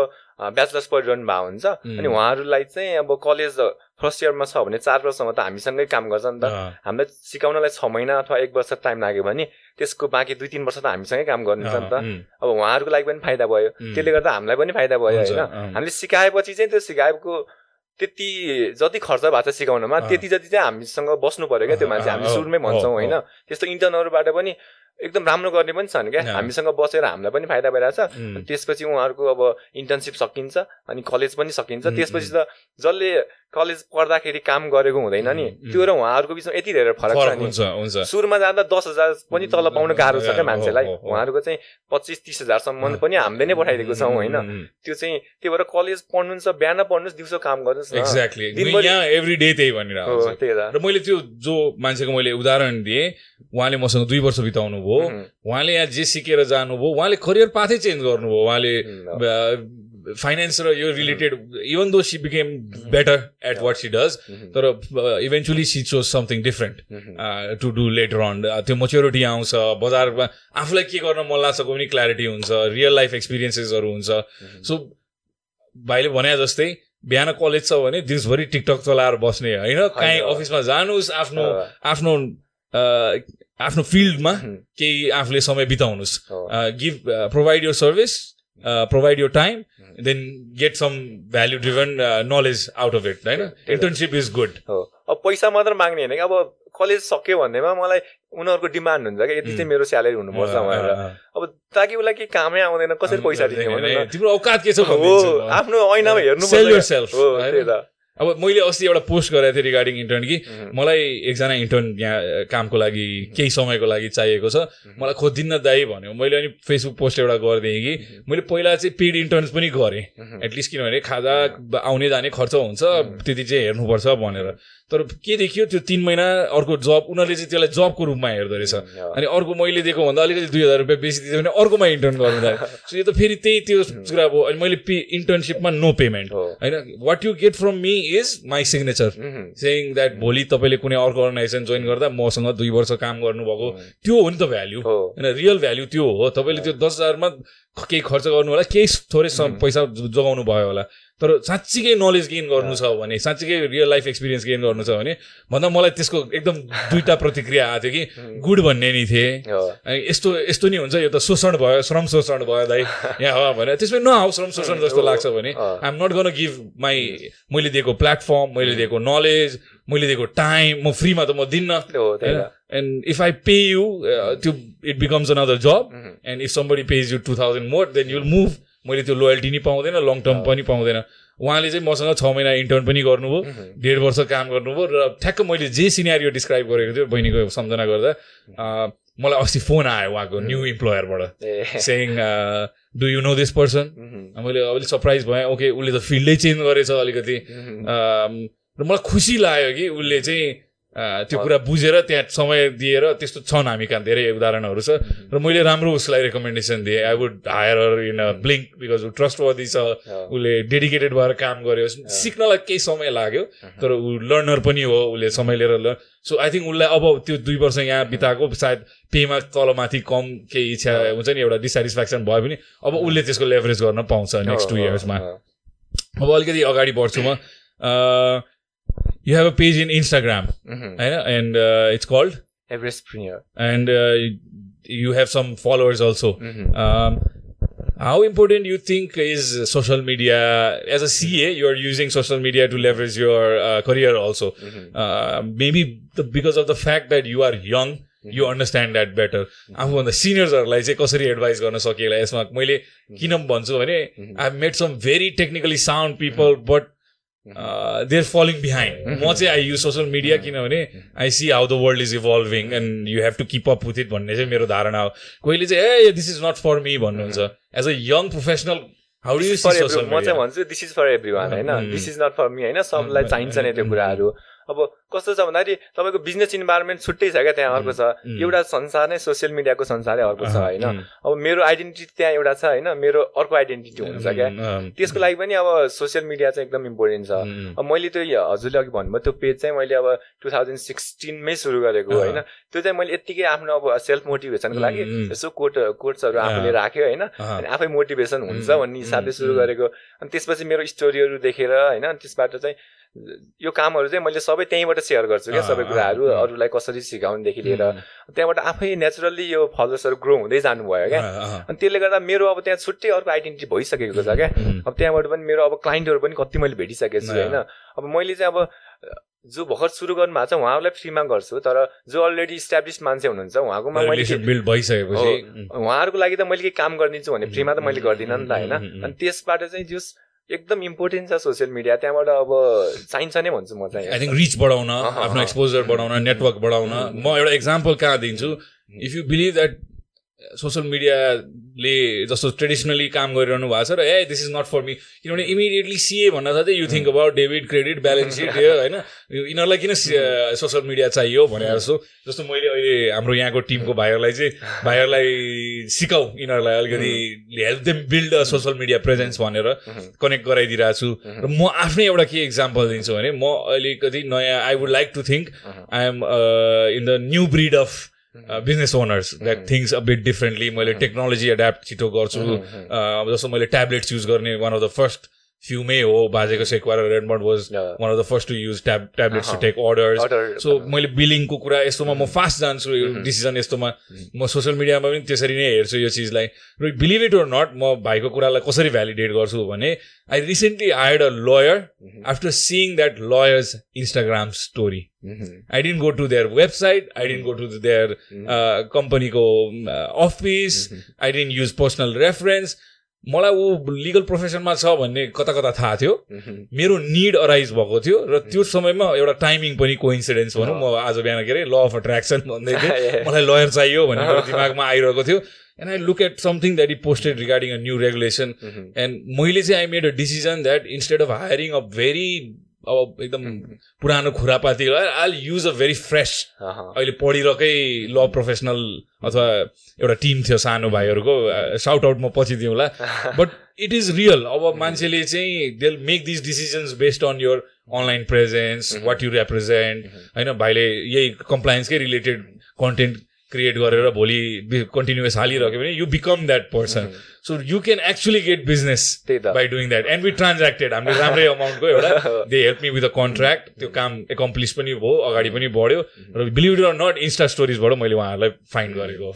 [SPEAKER 1] ब्याचलर्स पढिरहनु भएको हुन्छ। अनि उहाँहरूलाई चाहिँ अब कलेज फर्स्ट इयरमा छ भने चार वर्षसम्म त हामीसँगै काम गर्छ नि त। हामीलाई सिकाउनलाई छ महिना अथवा एक वर्ष टाइम लाग्यो भने त्यसको बाँकी दुई तिन वर्ष त हामीसँगै काम गर्नुहुन्छ नि त। अब उहाँहरूको लागि पनि फाइदा भयो। त्यसले गर्दा हामीलाई पनि फाइदा भयो होइन। हामीले सिकाएपछि चाहिँ त्यो सिकाएको त्यति जति खर्च भएको छ सिकाउनमा त्यति जति चाहिँ हामीसँग बस्नु पऱ्यो क्या त्यो मान्छे। हामी सुरुमै भन्छौँ होइन। त्यस्तो इन्टर्नहरूबाट पनि एकदम राम्रो गर्ने पनि छन् क्या। हामीसँग बसेर हामीलाई पनि फाइदा भइरहेछ
[SPEAKER 2] उम्,
[SPEAKER 1] अनि त्यसपछि उहाँहरूको अब इन्टर्नसिप सकिन्छ अनि कलेज पनि सकिन्छ। त्यसपछि त जसले कलेज पढ्दाखेरि काम गरेको हुँदैन नि। त्यो र उहाँहरूको बिचमा यति धेरै फरक छ नि। सुरुमा जाँदा दस हजार पनि तल पाउन गाह्रो छ क्या मान्छेलाई। उहाँहरूको चाहिँ पच्चिस तिस हजारसम्म पनि हामीले नै पठाइदिएको छौँ होइन। त्यो चाहिँ त्यही भएर कलेज पढ्नुहुन्छ बिहान पढ्नुहोस् दिउँसो काम गर्नुहोस् न।
[SPEAKER 2] एक्ज्याक्टली एभ्री डे त्यही
[SPEAKER 1] त।
[SPEAKER 2] र मैले त्यो जो मान्छेको मैले उदाहरण दिएँ उहाँले मसँग दुई वर्ष बिताउनु भयो उहाँले यहाँ जे सिकेर जानुभयो उहाँले करियर पाथै चेन्ज गर्नुभयो। उहाँले फाइनेन्स र यो related even though she became better at what she
[SPEAKER 1] does
[SPEAKER 2] तर eventually she chose something
[SPEAKER 1] different
[SPEAKER 2] to do later on त्यो मच्योरिटी आउँछ बजारमा आफूलाई के गर्न मन लाग्छको पनि क्ल्यारिटी हुन्छ रियल लाइफ एक्सपिरियन्सेसहरू हुन्छ। सो भाइले भने जस्तै बिहान कलेज छ भने दिउँसभरि टिकटक चलाएर बस्ने होइन? काहीँ। अफिसमा जानुहोस् आफ्नो आफ्नो आफ्नो फिल्डमा केही आफूले समय बिताउनुहोस्। गिभ प्रोभाइड यो service
[SPEAKER 1] um,
[SPEAKER 2] then get some value driven knowledge out of it होइन
[SPEAKER 1] त्यही त।
[SPEAKER 2] इन्टर्नसिप इज गुड
[SPEAKER 1] हो. अब पैसा मात्र माग्ने होइन कि अब कलेज सक्यो भन्दैमा मलाई उनीहरूको डिमान्ड हुन्छ क्या यति चाहिँ मेरो स्यालेरी हुनुपर्छ भनेर। अब ताकि उसलाई केही कामै आउँदैन कसरी पैसा दिने।
[SPEAKER 2] तिम्रो औकात के छ।
[SPEAKER 1] आफ्नो ऐनामा हेर्नु हो? त्यही त।
[SPEAKER 2] अब मैले अस्ति एउटा पोस्ट गरेको थिएँ रिगार्डिङ इन्टर्न कि मलाई एकजना इन्टर्न यहाँ कामको लागि केही समयको लागि चाहिएको छ। मलाई खोजिदिन्न दाई भन्यो। मैले अनि फेसबुक पोस्ट एउटा गरिदिएँ कि। मैले पहिला चाहिँ पेड इन्टर्न्स पनि गरेँ। एटलिस्ट किनभने खाजा आउने जाने खर्च हुन्छ. त्यति चाहिँ हेर्नुपर्छ भनेर। तर के देखियो त्यो तिन महिना अर्को जब उनीहरूले चाहिँ त्यसलाई जबको रूपमा हेर्दो रहेछ।
[SPEAKER 1] हो,
[SPEAKER 2] अनि अर्को मैले दिएको भन्दा अलिकति दुई हजार रुपियाँ बेसी दियो भने अर्कोमा इन्टर्न गर्नु थाल्यो। सो यो त फेरि त्यही त्यो कुरा भयो अनि मैले पे इन्टर्नसिपमा नो पेमेन्ट होइन what you get from me is my
[SPEAKER 1] signature
[SPEAKER 2] saying that भोलि तपाईँले कुनै अर्को अर्गनाइजेसन जोइन गर्दा मसँग दुई वर्ष काम गर्नुभएको
[SPEAKER 1] उम्,
[SPEAKER 2] त्यो हो नि त भ्याल्यु होइन रियल भ्याल्यु त्यो हो। तपाईँले त्यो दस हजारमा केही खर्च गर्नु होला केही थोरै. पैसा जोगाउनु भयो होला। तर साँच्चीकै नलेज गेन गर्नु छ भने साँच्चीकै रियल लाइफ एक्सपिरियन्स गेन गर्नु छ भने भन्दा मलाई त्यसको एकदम दुईटा प्रतिक्रिया आएको थियो कि गुड भन्ने नि थिए। अनि यस्तो यस्तो नि हुन्छ यो त शोषण भयो श्रम शोषण भयो दाइ यहाँ हो भने त्यसमै नआऊ श्रम शोषण जस्तो लाग्छ भने I'm not gonna give my मैले दिएको प्लेटफर्म मैले दिएको नलेज मैले दिएको टाइम म फ्रीमा त म दिन्न and if I pay you त्यो it becomes another
[SPEAKER 1] job
[SPEAKER 2] and if somebody pays you two thousand more then you'll move मैले त्यो लोयल्टी नि पाउँदैन लङ टर्म पनि पाउँदैन उहाँले चाहिँ मसँग छ महिना इन्टर्न पनि गर्नुभयो डेढ वर्ष काम गर्नुभयो र ठ्याक्क मैले जे सिनेरियो डिस्क्राइब गरेको थियो बहिनीको सम्झना गर्दा मलाई अस्ति फोन आयो उहाँको new इम्प्लोयरबाट saying do you know this
[SPEAKER 1] person
[SPEAKER 2] मैले अलिक सरप्राइज भएँ ओके उसले त फिल्डै चेन्ज गरेछ अलिकति र मलाई खुसी लाग्यो कि उसले चाहिँ त्यो कुरा बुझेर त्यहाँ समय दिएर त्यस्तो छन् हामी कहाँ धेरै उदाहरणहरू छ। र मैले राम्रो उसलाई रेकमेन्डेसन दिएँ। I would hire in a blink because ऊ ट्रस्टवर्दी छ। उसले डेडिकेटेड भएर काम गर्यो। सिक्नलाई केही समय लाग्यो तर ऊ लर्नर पनि हो। उसले समय लिएर ल सो आई थिङ्क उसलाई अब त्यो दुई वर्ष यहाँ बिताएको सायद पेमा तलमाथि कम केही इच्छा हुन्छ नि एउटा डिसेटिस्फ्याक्सन भयो भने अब उसले त्यसको लेभरेज गर्न पाउँछ नेक्स्ट टु इयर्समा अब अलिकति अगाडि बढ्छु म। You have a page in Instagram
[SPEAKER 1] um,
[SPEAKER 2] होइन and it's called
[SPEAKER 1] Everest premier
[SPEAKER 2] and you have some followers also
[SPEAKER 1] um,
[SPEAKER 2] how important you think is social media as a CA you are using social media to leverage your career also
[SPEAKER 1] um,
[SPEAKER 2] maybe because of the fact that you are young you understand that better आफूभन्दा सिनियर्सहरूलाई चाहिँ कसरी एडभाइस गर्न सकिएला? यसमा मैले किन भन्छु भने I made some very technically sound people but their following behind म चाहिँ आई युज सोसियल मिडिया किनभने I see how the world is evolving and you have to keep up with it भन्ने चाहिँ मेरो धारणा हो। कोहीले चाहिँ ए this is not for me भन्नुहुन्छ।
[SPEAKER 1] As a
[SPEAKER 2] young
[SPEAKER 1] professional
[SPEAKER 2] how
[SPEAKER 1] do. म चाहिँ भन्छु this is for everyone होइन. This is not for me होइन? सबलाई
[SPEAKER 2] उम्,
[SPEAKER 1] चाहिन्छ नै त्यो
[SPEAKER 2] उम्,
[SPEAKER 1] कुराहरू। अब कस्तो छ भन्दाखेरि तपाईँको बिजनेस इन्भाइरोमेन्ट छुट्टै छ क्या त्यहाँ अर्को छ. एउटा संसार नै सोसियल मिडियाको संसारै अर्को छ होइन? अब मेरो आइडेन्टिटी त्यहाँ एउटा छ होइन? मेरो अर्को आइडेन्टिटी हुन्छ क्या। त्यसको लागि पनि अब सोसियल मिडिया चाहिँ एकदम इम्पोर्टेन्ट छ। अब मैले त्यो हजुरले अघि भन्नुभयो त्यो पेज चाहिँ मैले अब टु थाउजन्ड सिक्सटिनमै सुरु गरेको। होइन? त्यो चाहिँ मैले यत्तिकै आफ्नो अब सेल्फ मोटिभेसनको लागि. यसो कोट कोट्सहरू आफूले। राख्यो होइन? अनि आफै मोटिभेसन हुन्छ भन्ने हिसाबले सुरु. गरेको। अनि त्यसपछि मेरो स्टोरीहरू देखेर होइन? त्यसबाट चाहिँ यो कामहरू चाहिँ मैले सबै त्यहीँबाट सेयर गर्छु क्या सबै कुराहरू. अरूलाई कसरी सिकाउनुदेखि लिएर। त्यहाँबाट आफै नेचुरल्ली यो फलोवर्सहरू ग्रो हुँदै जानुभयो क्या। अनि त्यसले गर्दा मेरो अब त्यहाँ छुट्टै अर्को आइडेन्टिटी भइसकेको छ क्या। अब त्यहाँबाट पनि मेरो अब क्लाइन्टहरू पनि कति मैले भेटिसकेको छु। होइन। अब मैले चाहिँ अब जो भर्खर सुरु गर्नु भएको छ उहाँहरूलाई फ्रीमा गर्छु। तर जो अलरेडी इस्टाब्लिस मान्छे हुनुहुन्छ उहाँकोमा मैले
[SPEAKER 2] बिल्ड भइसकेपछि।
[SPEAKER 1] उहाँहरूको लागि त मैले केही काम गरिदिन्छु भने फ्रीमा त मैले गर्दिनँ नि त होइन। अनि त्यसबाट चाहिँ जस एकदम इम्पोर्टेन्ट छ सोसियल मिडिया त्यहाँबाट अब चाहिन्छ नै भन्छु म चाहिँ।
[SPEAKER 2] आई थिङ्क रिच बढाउन आफ्नो एक्सपोजर बढाउन नेटवर्क बढाउन। म एउटा इक्जाम्पल कहाँ दिन्छु? If you believe that social मिडियाले जस्तो ट्रेडिसनली काम गरिरहनु भएको छ र ए this is not for me किनभने इमिडिएटली सिए भन्न साथै you think about debit credit balance sheet होइन? यिनीहरूलाई किन सोसियल मिडिया चाहियो भनेर जस्तो जस्तो मैले अहिले हाम्रो यहाँको टिमको भाइहरूलाई चाहिँ भाइहरूलाई सिकाऊ यिनीहरूलाई अलिकति help them build a social media presence भनेर कनेक्ट गराइदिरहेको छु र म आफ्नै एउटा के इक्जाम्पल दिन्छु भने म अलिकति नयाँ I would like to think I am in the new breed of business owners that things a bit differently मैले टेक्नोलोजी एड्याप्ट छिटो गर्छु अब जस्तो मैले ट्याब्लेट्स युज गर्ने वान अफ द फर्स्ट फ्युमै हो Bajeko Sekuwa रेडमन्ड was one of the first to use tab tablets to take orders so मैले बिलिङको कुरा यस्तोमा म फास्ट जान्छु डिसिजन यस्तोमा। म सोसियल मिडियामा पनि त्यसरी नै हेर्छु यो चिजलाई। र बिलिभ इट ओर नट म भाइको कुरालाई कसरी भ्यालिडेट गर्छु भने I recently hired a lawyer after seeing that lawyer's Instagram story I didn't go to their website I didn't go to their कम्पनीको office I didn't use personal reference मलाई ऊ लिगल प्रोफेसनमा छ भन्ने कता कता थाहा थियो। मेरो निड अराइज भएको थियो र त्यो समयमा एउटा टाइमिङ पनि कोइन्सिडेन्स भनौँ। म आज बिहान के अरे ल अफ अट्र्याक्सन भन्दै थिएँ। मलाई लयर चाहियो भन्ने मेरो दिमागमा आइरहेको थियो। And I look at something that is posted regarding a new regulation and मैले चाहिँ I made a decision that instead of hiring a very अब एकदम पुरानो खुरापाती I'll use a very fresh अहिले पढिरहेकै ल प्रोफेसनल अथवा एउटा टिम थियो सानो भाइहरूको साउट आउट म पछि दिउँला। बट इट इज रियल अब मान्छेले चाहिँ they make this decisions based on your online presence what you represent होइन भाइले यही कम्प्लायन्सकै रिलेटेड कन्टेन्ट क्रिएट गरेर भोलि कन्टिन्युस हालिरह्यो भने you become that person so you can actually get business by doing that and we transacted हामीले राम्रै अमाउन्टको एउटा they help me with a contract त्यो काम एकम्प्लिस पनि भयो अगाडि पनि बढ्यो। र बिलिभ अर नट इन्स्टा स्टोरिजबाट मैले उहाँहरूलाई फाइन्ड गरेको।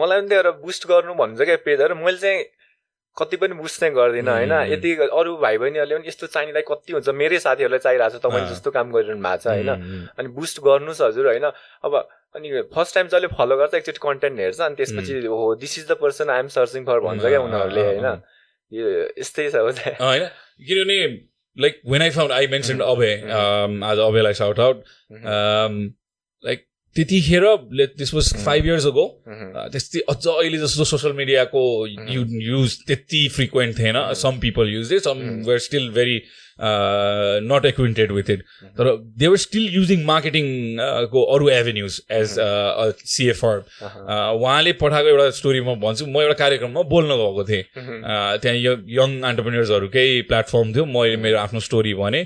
[SPEAKER 1] मलाई पनि त्यो बुस्ट गर्नु भन्छ क्या पेजहरू मैले चाहिँ कति पनि बुझ्ने चाहिँ गर्दिनँ होइन? यति अरू भाइ बहिनीहरूले पनि यस्तो चाहिनेलाई कति हुन्छ। मेरै साथीहरूलाई चाहिरहेको छ। तपाईँले जस्तो काम गरिरहनु भएको छ होइन? अनि बुस्ट गर्नुहोस् हजुर होइन? अब अनि फर्स्ट टाइम जसले फलो गर्छ एकचोटि कन्टेन्ट हेर्छ अनि त्यसपछि हो this is the person I am searching for भन्छ क्या उनीहरूले होइन? यो यस्तै छ
[SPEAKER 2] होइन? किनभने like when I found I mention Abhay आज अभेलाई साउट आउट लाइक त्यतिखेर this was five years ago त्यस्तै अझ अहिले जस्तो सोसियल मिडियाको युज त्यति फ्रिक्वेन्ट थिएन। Some people use they some were still very not acquainted with it तर दे वर स्टिल युजिङ मार्केटिङको अरू एभेन्युज एज सिएफआर उहाँले पठाएको एउटा स्टोरी म भन्छु। म एउटा कार्यक्रममा बोल्न गएको थिएँ। त्यहाँ यङ अन्टरप्रिनियर्सहरूकै प्लेटफर्म थियो। मैले मेरो आफ्नो स्टोरी भने।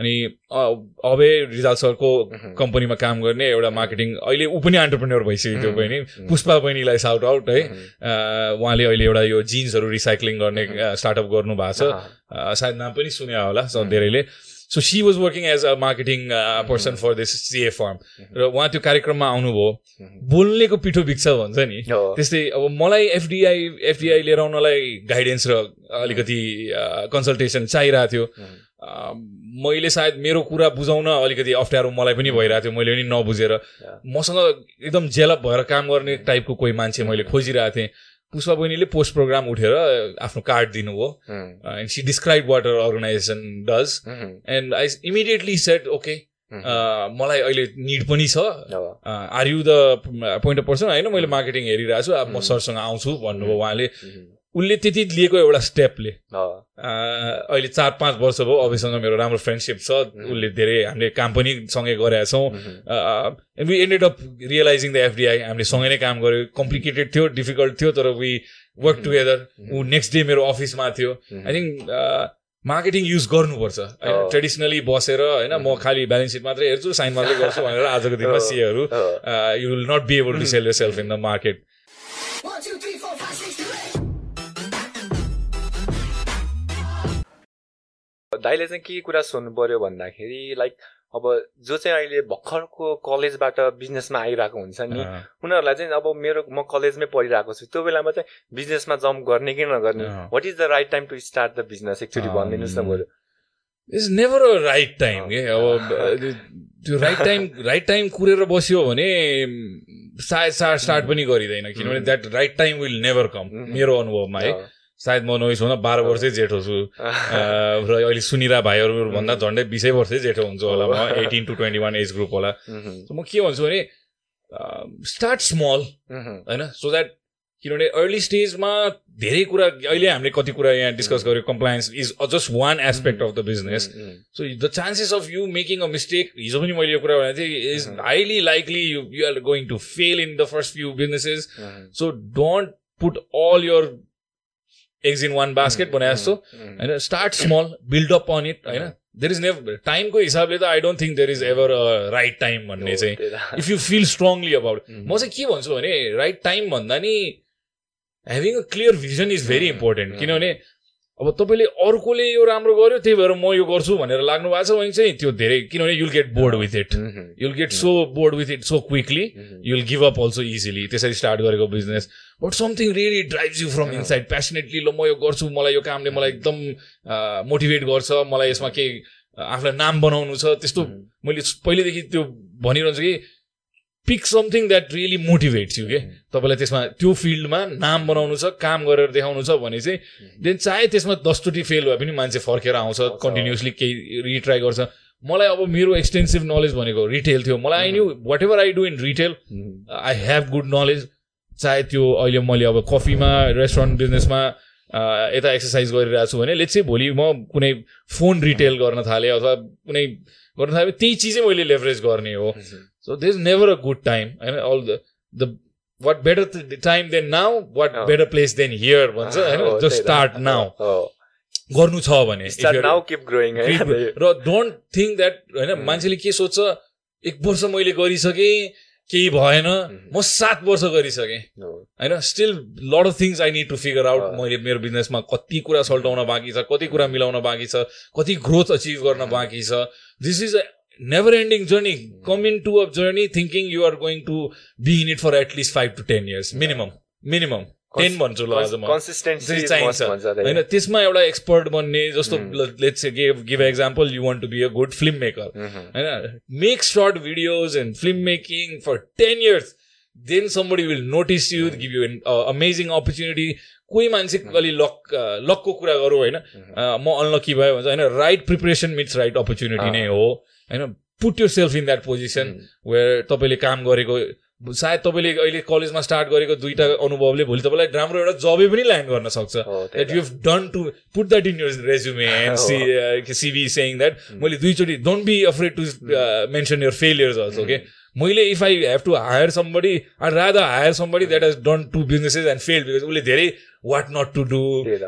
[SPEAKER 2] अनि अबे रिजाल सरको कम्पनीमा काम गर्ने एउटा मार्केटिङ अहिले ऊ पनि अन्टरप्रिन्योर भइसक्यो त्यो बहिनी। पुष्पा बहिनीलाई साउट आउट है। उहाँले अहिले एउटा यो जिन्सहरू रिसाइक्लिङ गर्ने स्टार्टअप गर्नु भएको छ। सायद नाम पनि सुने होला धेरैले so she was working as a marketing person for this CA firm र उहाँ त्यो कार्यक्रममा आउनुभयो बोल्नेको पिठो बिग्छ भन्छ नि त्यस्तै अब मलाई एफडिआई एफडिआई लिएर आउनलाई गाइडेन्स र अलिकति कन्सल्टेसन चाहिरहेको थियो मैले सायद मेरो कुरा बुझाउन अलिकति अप्ठ्यारो मलाई पनि भइरहेको थियो मैले पनि नबुझेर मसँग एकदम जेलप भएर काम गर्ने टाइपको कोही मान्छे मैले खोजिरहेको थिएँ पुष्पा बहिनीले पोस्ट प्रोग्राम उठेर आफ्नो कार्ड दिनुभयो। And she describe what organization does and I immediately said okay मलाई अहिले निड पनि छ। Are you the point of person होइन मैले मार्केटिङ हेरिरहेको छु अब म सरसँग आउँछु भन्नुभयो उहाँले। उसले त्यति लिएको एउटा स्टेपले। अहिले चार पाँच वर्ष भयो अभिसँग मेरो राम्रो फ्रेन्डसिप छ। उसले धेरै हामीले काम पनि सँगै गरेका छौँ। We ended up realizing the FDI हामीले सँगै नै काम गऱ्यो कम्प्लिकेटेड थियो डिफिकल्ट थियो तर वी वर्क टुगेदर ऊ नेक्स्ट डे मेरो अफिसमा थियो। आई थिङ्क मार्केटिङ युज गर्नुपर्छ। होइन ट्रेडिसनली बसेर होइन म खालि ब्यालेन्स सिट मात्रै हेर्छु साइन मात्रै गर्छु भनेर आजको दिनमा सिएहरू you will not be able to sell yourself in the market
[SPEAKER 1] दाइले चाहिँ के कुरा सोध्नु पर्यो भन्दाखेरि लाइक अब जो चाहिँ अहिले भर्खरको कलेजबाट बिजनेसमा आइरहेको हुन्छ नि उनीहरूलाई चाहिँ अब मेरो म कलेजमै पढिरहेको छु त्यो बेलामा चाहिँ बिजनेसमा जम्प गर्ने कि नगर्ने? What is the right time to start the business एकचोटि भनिदिनुहोस् न बरु।
[SPEAKER 2] Is never a right time के? अब त्यो राइट टाइम राइट टाइम कुरेर बस्यो भने सायद स्टार्ट स्टार्ट पनि गरिँदैन किनभने that right time will never come मेरो अनुभवमा है। सायद म नोइस हुन बाह्र वर्षै जेठो छु। र अहिले सुनिरा भाइहरू भन्दा झन्डै बिसै वर्षै जेठो हुन्छ होला म eighteen to twenty one age group होला। म के भन्छु भने स्टार्ट स्मल होइन? सो द्याट किनभने अर्ली स्टेजमा धेरै कुरा अहिले हामीले कति कुरा यहाँ डिस्कस गऱ्यो compliance is just one aspect of the business so the chances of you making a mistake हिजो पनि मैले यो कुरा भनेको थिएँ is highly likely you you are going to fail in the first few businesses so don't put all your eggs in one basket भने जस्तो होइन start small build up on it होइन। देयर इज नेभर टाइमको हिसाबले त I don't think there is ever right time भन्ने चाहिँ। If you feel strongly about म चाहिँ के भन्छु भने राइट टाइम भन्दा नि having a clear vision is very important किनभने अब तपाईँले अर्कोले यो राम्रो गर्यो त्यही भएर म यो गर्छु भनेर लाग्नु भएको छ भने चाहिँ त्यो धेरै किनभने you'll get bored with it you'll get so bored with it so quickly you'll give up also easily त्यसरी स्टार्ट गरेको business but something really drives you from inside passionately ल म यो गर्छु मलाई यो कामले मलाई एकदम मोटिभेट गर्छ मलाई यसमा केही आफूलाई नाम बनाउनु छ। त्यस्तो मैले पहिल्यैदेखि त्यो भनिरहन्छु कि pick something that really motivates you के तपाईँलाई त्यसमा त्यो फिल्डमा नाम बनाउनु छ काम गरेर देखाउनु छ भने चाहिँ देन चाहे त्यसमा दसचोटि फेल भए पनि मान्छे फर्केर आउँछ कन्टिन्युसली केही रिट्राई गर्छ। मलाई अब मेरो एक्सटेन्सिभ नलेज भनेको रिटेल थियो। मलाई I knew whatever I do in retail I have good knowledge चाहे त्यो अहिले मैले अब कफीमा रेस्टुरेन्ट बिजनेसमा यता एक्सर्साइज गरिरहेको छु भने लेट चाहिँ भोलि म कुनै फोन रिटेल गर्न थालेँ अथवा कुनै गर्न थालेँ त्यही चिजै मैले लेभरेज गर्ने हो। So this never a good time होइन all the the what better time than now what better place than here भन्छ होइन जस्ट स्टार्ट नाउ गर्नु छ भने र डोन्ट थिङ्क द्याट होइन मान्छेले के सोध्छ एक वर्ष मैले गरिसकेँ केही भएन। म सात वर्ष गरिसकेँ। होइन still lot of things I need to figure out मैले मेरो बिजनेसमा कति कुरा सल्टाउन बाँकी छ कति कुरा मिलाउन बाँकी छ कति ग्रोथ अचिभ गर्न बाँकी छ। This is a never ending journey. Come into a journey thinking you are going to be in it for at least five to ten years. Minimum. Minimum. Ten भन्छु ल अझ म चाहिन्छ होइन त्यसमा एउटा एक्सपर्ट बन्ने जस्तो let's give give example you want to be a good film maker होइन make short videos and film making for ten years then somebody will notice you give you an amazing opportunity कोही मान्छे अलि लक लकको कुरा गरौँ होइन? म अनलकी भयो भन्छ होइन? Right preparation meets right opportunity नै हो। होइन put yourself in that position where तपाईँले काम गरेको सायद तपाईँले अहिले कलेजमा स्टार्ट गरेको दुईवटा अनुभवले भोलि तपाईँलाई राम्रो एउटा जबै पनि ल्यान्ड गर्न सक्छ। That you done to put that in your resume and see CV saying that मैले दुईचोटि don't be afraid to mention your failures also okay मैले if I have to hire somebody I rather hire somebody that has done two businesses and fail because उसले धेरै वाट नट टु डु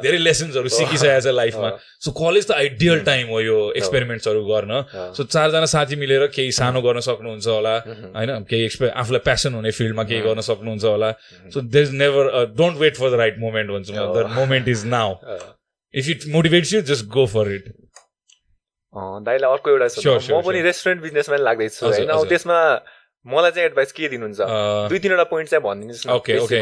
[SPEAKER 2] धेरै लेसन्सहरू सिकिसकेको छ लाइफमा सो कलेज त आइडियल टाइम हो यो एक्सपेरिमेन्ट्सहरू गर्न। सो चारजना साथी मिलेर केही सानो गर्न सक्नुहुन्छ होला। होइन? केही एक्सपे आफूलाई प्यासन हुने फिल्डमा केही गर्न सक्नुहुन्छ होला। So there is never don't wait for the right moment भन्छु म the moment is now if it motivates you just go for it
[SPEAKER 1] दाइलाई अर्को एउटा म पनि रेस्टुरेन्ट बिजनेसमा लाग्दैछु होइन? त्यसमा मलाई चाहिँ एडभाइस के दिनुहुन्छ? दुई तिनवटा पोइन्ट चाहिँ भनिदिनुहोस्
[SPEAKER 2] ओके ओके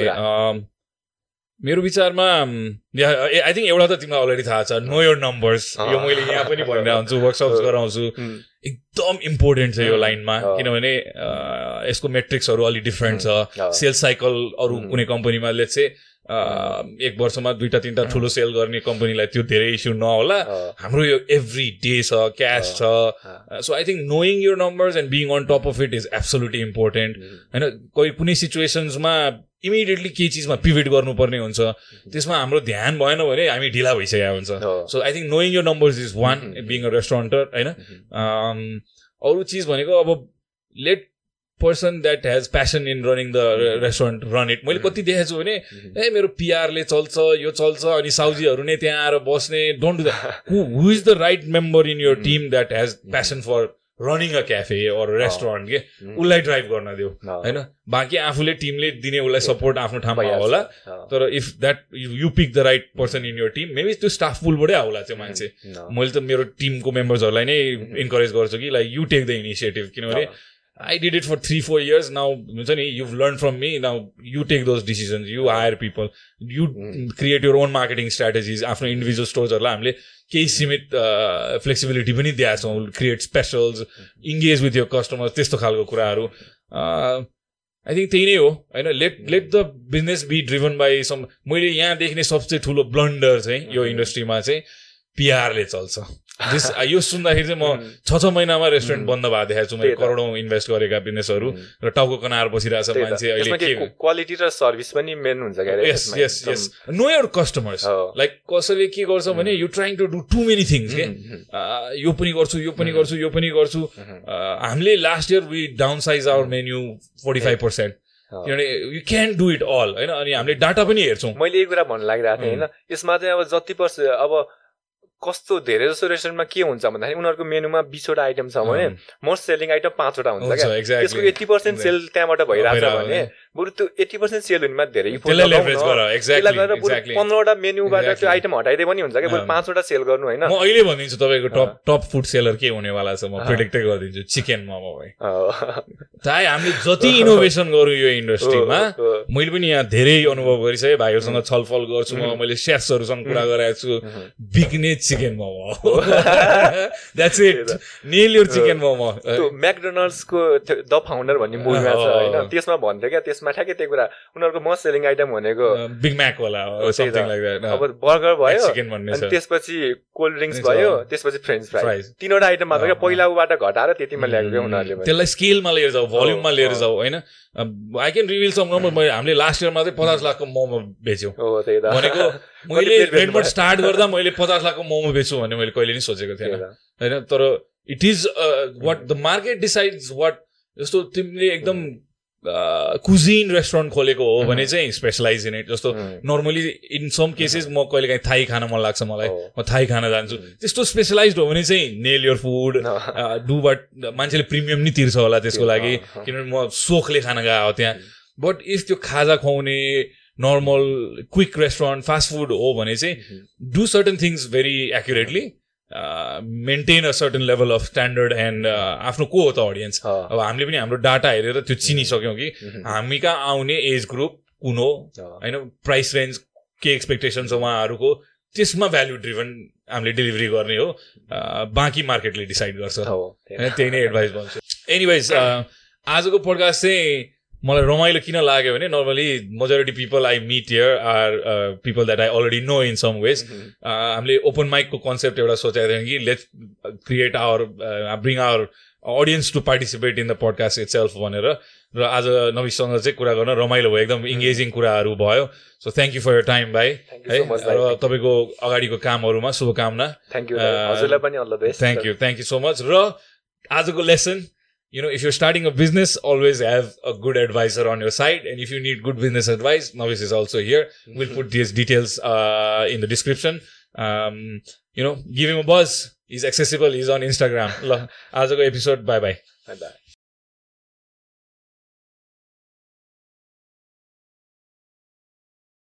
[SPEAKER 2] मेरो विचारमा आई थिङ्क एउटा त तिमीलाई अलरेडी थाहा छ नो योर नम्बर्स यो मैले यहाँ पनि भनिरहेको हुन्छु वर्कसप्स गराउँछु। एकदम इम्पोर्टेन्ट छ यो लाइनमा किनभने यसको मेट्रिक्सहरू अलिक डिफ्रेन्ट छ। सेल्स साइकल अरू कुनै कम्पनीमा लेट्स एक वर्षमा दुईवटा तिनवटा ठुलो सेल गर्ने कम्पनीलाई त्यो धेरै इस्यु नहोला। हाम्रो यो एभ्री डे छ क्यास छ। So I think knowing your numbers and being on top of it is absolutely important होइन कोही कुनै सिचुएसन्समा इमिडिएटली केही चिजमा पिभिट गर्नुपर्ने हुन्छ। त्यसमा हाम्रो ध्यान भएन भने हामी ढिला भइसकेका हुन्छ। So I think knowing your numbers is one being a restaurateur होइन? अरू चिज भनेको अब let person that has passion in running the restaurant run it मैले कति देखेको छु भने ए मेरो पिआरले चल्छ यो चल्छ अनि साउजीहरू नै त्यहाँ आएर बस्ने। Don't do that who is the right member in your team that has passion for running a cafe or restaurant के उसलाई ड्राइभ गर्न दियो होइन? बाँकी आफूले टिमले दिने उसलाई सपोर्ट आफ्नो ठाउँमा होला। तर if that you pick the right person in your team maybe त्यो स्टाफ पुलबाटै आउला त्यो मान्छे। मैले त मेरो टिमको मेम्बर्सहरूलाई नै इन्करेज गर्छु कि like you take the initiative किनभने I did it for three, four years. Now, you've learned from me. Now you take those decisions. You hire people. You
[SPEAKER 1] Mm.
[SPEAKER 2] create your own marketing strategies. आफ्नो इन्डिभिजुअल स्टोर्सहरूलाई हामीले केही सीमित फ्लेक्सिबिलिटी पनि दिएको छौँ create specials engage with your customers त्यस्तो खालको कुराहरू आई थिङ्क त्यही नै हो होइन let let the business be driven by some मैले यहाँ देख्ने सबसे ठुलो ब्लन्डर चाहिँ यो इन्डस्ट्रीमा चाहिँ पिआरले चल्छ This- यो सुन्दाखेरि चाहिँ म. छ छ महिनामा रेस्टुरेन्ट. बन्द भएको देखाएको छु मैले। करोडौँ इन्भेस्ट गरेका बिजनेसहरू. र टाउको कनाएर
[SPEAKER 1] त्यही त।
[SPEAKER 2] मान्छे अहिले
[SPEAKER 1] के क्वालिटी र सर्भिस पनि मेन हुन्छ yes
[SPEAKER 2] yes. Yes know your
[SPEAKER 1] customers.
[SPEAKER 2] Like कसैले के गर्छ भने you trying to do too many things के यो पनि गर्छु यो पनि. गर्छु यो पनि गर्छु हामीले last year we downsize our menu forty five
[SPEAKER 1] percent.
[SPEAKER 2] किनभने you can do it all होइन अनि हामीले डाटा पनि हेर्छौँ
[SPEAKER 1] मैले यही कुरा भन्नु लागिरहेको थिएँ. होइन यसमा चाहिँ अब जति पर्छ अब कस्तो धेरै जसो रेस्टुरेन्टमा के हुन्छ भन्दाखेरि उनीहरूको मेनुमा बिसवटा आइटम छ भने मोस्ट सेलिङ आइटम पाँचवटा हुन्छ क्या। त्यसको एट्टी पर्सेन्ट सेल त्यहाँबाट भइरहेको छ भने। बरु त्यो एट्टी पर्सेन्ट सेल हुनेमा धेरै पन्ध्रवटा मेन्युबाट त्यो. आइटम हटाइदिए पनि हुन्छ क्या बरु। पाँचवटा सेल गर्नु होइन
[SPEAKER 2] म अहिले भनिदिन्छु तपाईँको टप। टप फुड सेलर के हुनेवाला छ म। प्रिडिक्टै गरिदिन्छु चिकन मोमो भाइ। चाहे हामीले जति इनोभेसन गरौँ यो इन्डस्ट्रीमा मैले पनि यहाँ धेरै अनुभव गरिसकेँ भाइहरूसँग. छलफल गर्छु म. मैले सेफ्सहरूसँग कुरा. गराएको छु. बिग्ने chicken momo that's it nail your chicken
[SPEAKER 1] momo म्याकडोनल्ड्सको the founder भन्ने मुभीमा छ होइन। त्यसमा भन्थ्यो क्या त्यसमा ठ्याक्कै त्यो कुरा उनीहरूको मस्ट सेलिङ आइटम भनेको
[SPEAKER 2] बिग म्याक होला
[SPEAKER 1] त्यही अब बर्गर भयो अनि त्यसपछि कोल्ड ड्रिङ्क्स भयो। त्यसपछि फ्रेन्च
[SPEAKER 2] Fries.
[SPEAKER 1] तिनवटा आइटम मात्र क्या
[SPEAKER 2] अँ,
[SPEAKER 1] पहिला उबाट घटाएर त्यतिमा ल्याएको क्या उनीहरूले पनि।
[SPEAKER 2] त्यसलाई स्केलमा लिएर जाऊ भोल्युममा लिएर। जाऊ होइन? I can reveal some number मैले हामीले लास्ट इयरमा चाहिँ पचास लाखको मोमो बेच्यौँ।
[SPEAKER 1] त्यही
[SPEAKER 2] भनेको मैले
[SPEAKER 1] भयो?
[SPEAKER 2] स्टार्ट गर्दा मैले पचास लाखको मोमो बेच्छु भन्ने मैले कहिले नि सोचेको
[SPEAKER 1] त्यही
[SPEAKER 2] थिएन। होइन? तर it is what the market decides what जस्तो तिमीले एकदम कुजिन रेस्टुरेन्ट खोलेको हो भने. चाहिँ स्पेसलाइज इन इट जस्तो नर्मली इन सम केसेस म कहिले काहीँ थाई खान मन लाग्छ मलाई
[SPEAKER 1] हो।
[SPEAKER 2] म थाई खान जान्छु
[SPEAKER 1] उम्.
[SPEAKER 2] त्यस्तो स्पेसलाइज हो भने चाहिँ nail your
[SPEAKER 1] food
[SPEAKER 2] do but मान्छेले प्रिमियम नि तिर्छ होला त्यसको लागि। किनभने म सोखले खान गएको हो त्यहाँ बट इफ त्यो खाजा खुवाउने normal quick restaurant fast food हो भने चाहिँ do certain things very accurately maintain a certain level of standard and आफ्नो को हो त अडियन्स अब हामीले पनि हाम्रो डाटा हेरेर त्यो चिनिसक्यौँ कि? हामी कहाँ आउने एज ग्रुप कुन हो? होइन प्राइस रेन्ज के एक्सपेक्टेसन छ उहाँहरूको? त्यसमा भ्याल्यु ड्रिभन हामीले डेलिभरी गर्ने हो। अ, बाँकी मार्केटले डिसाइड गर्छ। होइन। त्यही नै एडभाइस भन्छु। एनिवाइज आजको पोडकास्ट चाहिँ मलाई रमाइलो किन लाग्यो भने normally majority people I meet here are people that I already know in some
[SPEAKER 1] ways
[SPEAKER 2] हामीले ओपन माइकको कन्सेप्ट एउटा सोचेको थियौँ कि let's create our bring our audience to participate in the podcast itself भनेर। र आज नविसँग चाहिँ कुरा गर्न रमाइलो भयो। एकदम इङ्गेजिङ कुराहरू भयो। So thank you for your time भाइ है? र। तपाईँको अगाडिको कामहरूमा शुभकामना।
[SPEAKER 1] The best.
[SPEAKER 2] Thank you thank you so much र आजको lesson you know if you're starting a business always have a good advisor on your side and if you need good business advice Novice is also here we'll put these details uh, in the description um, you know give him a buzz he's accessible he's on instagram ल आजको एपिसोड बाई बाई
[SPEAKER 1] Bye-bye.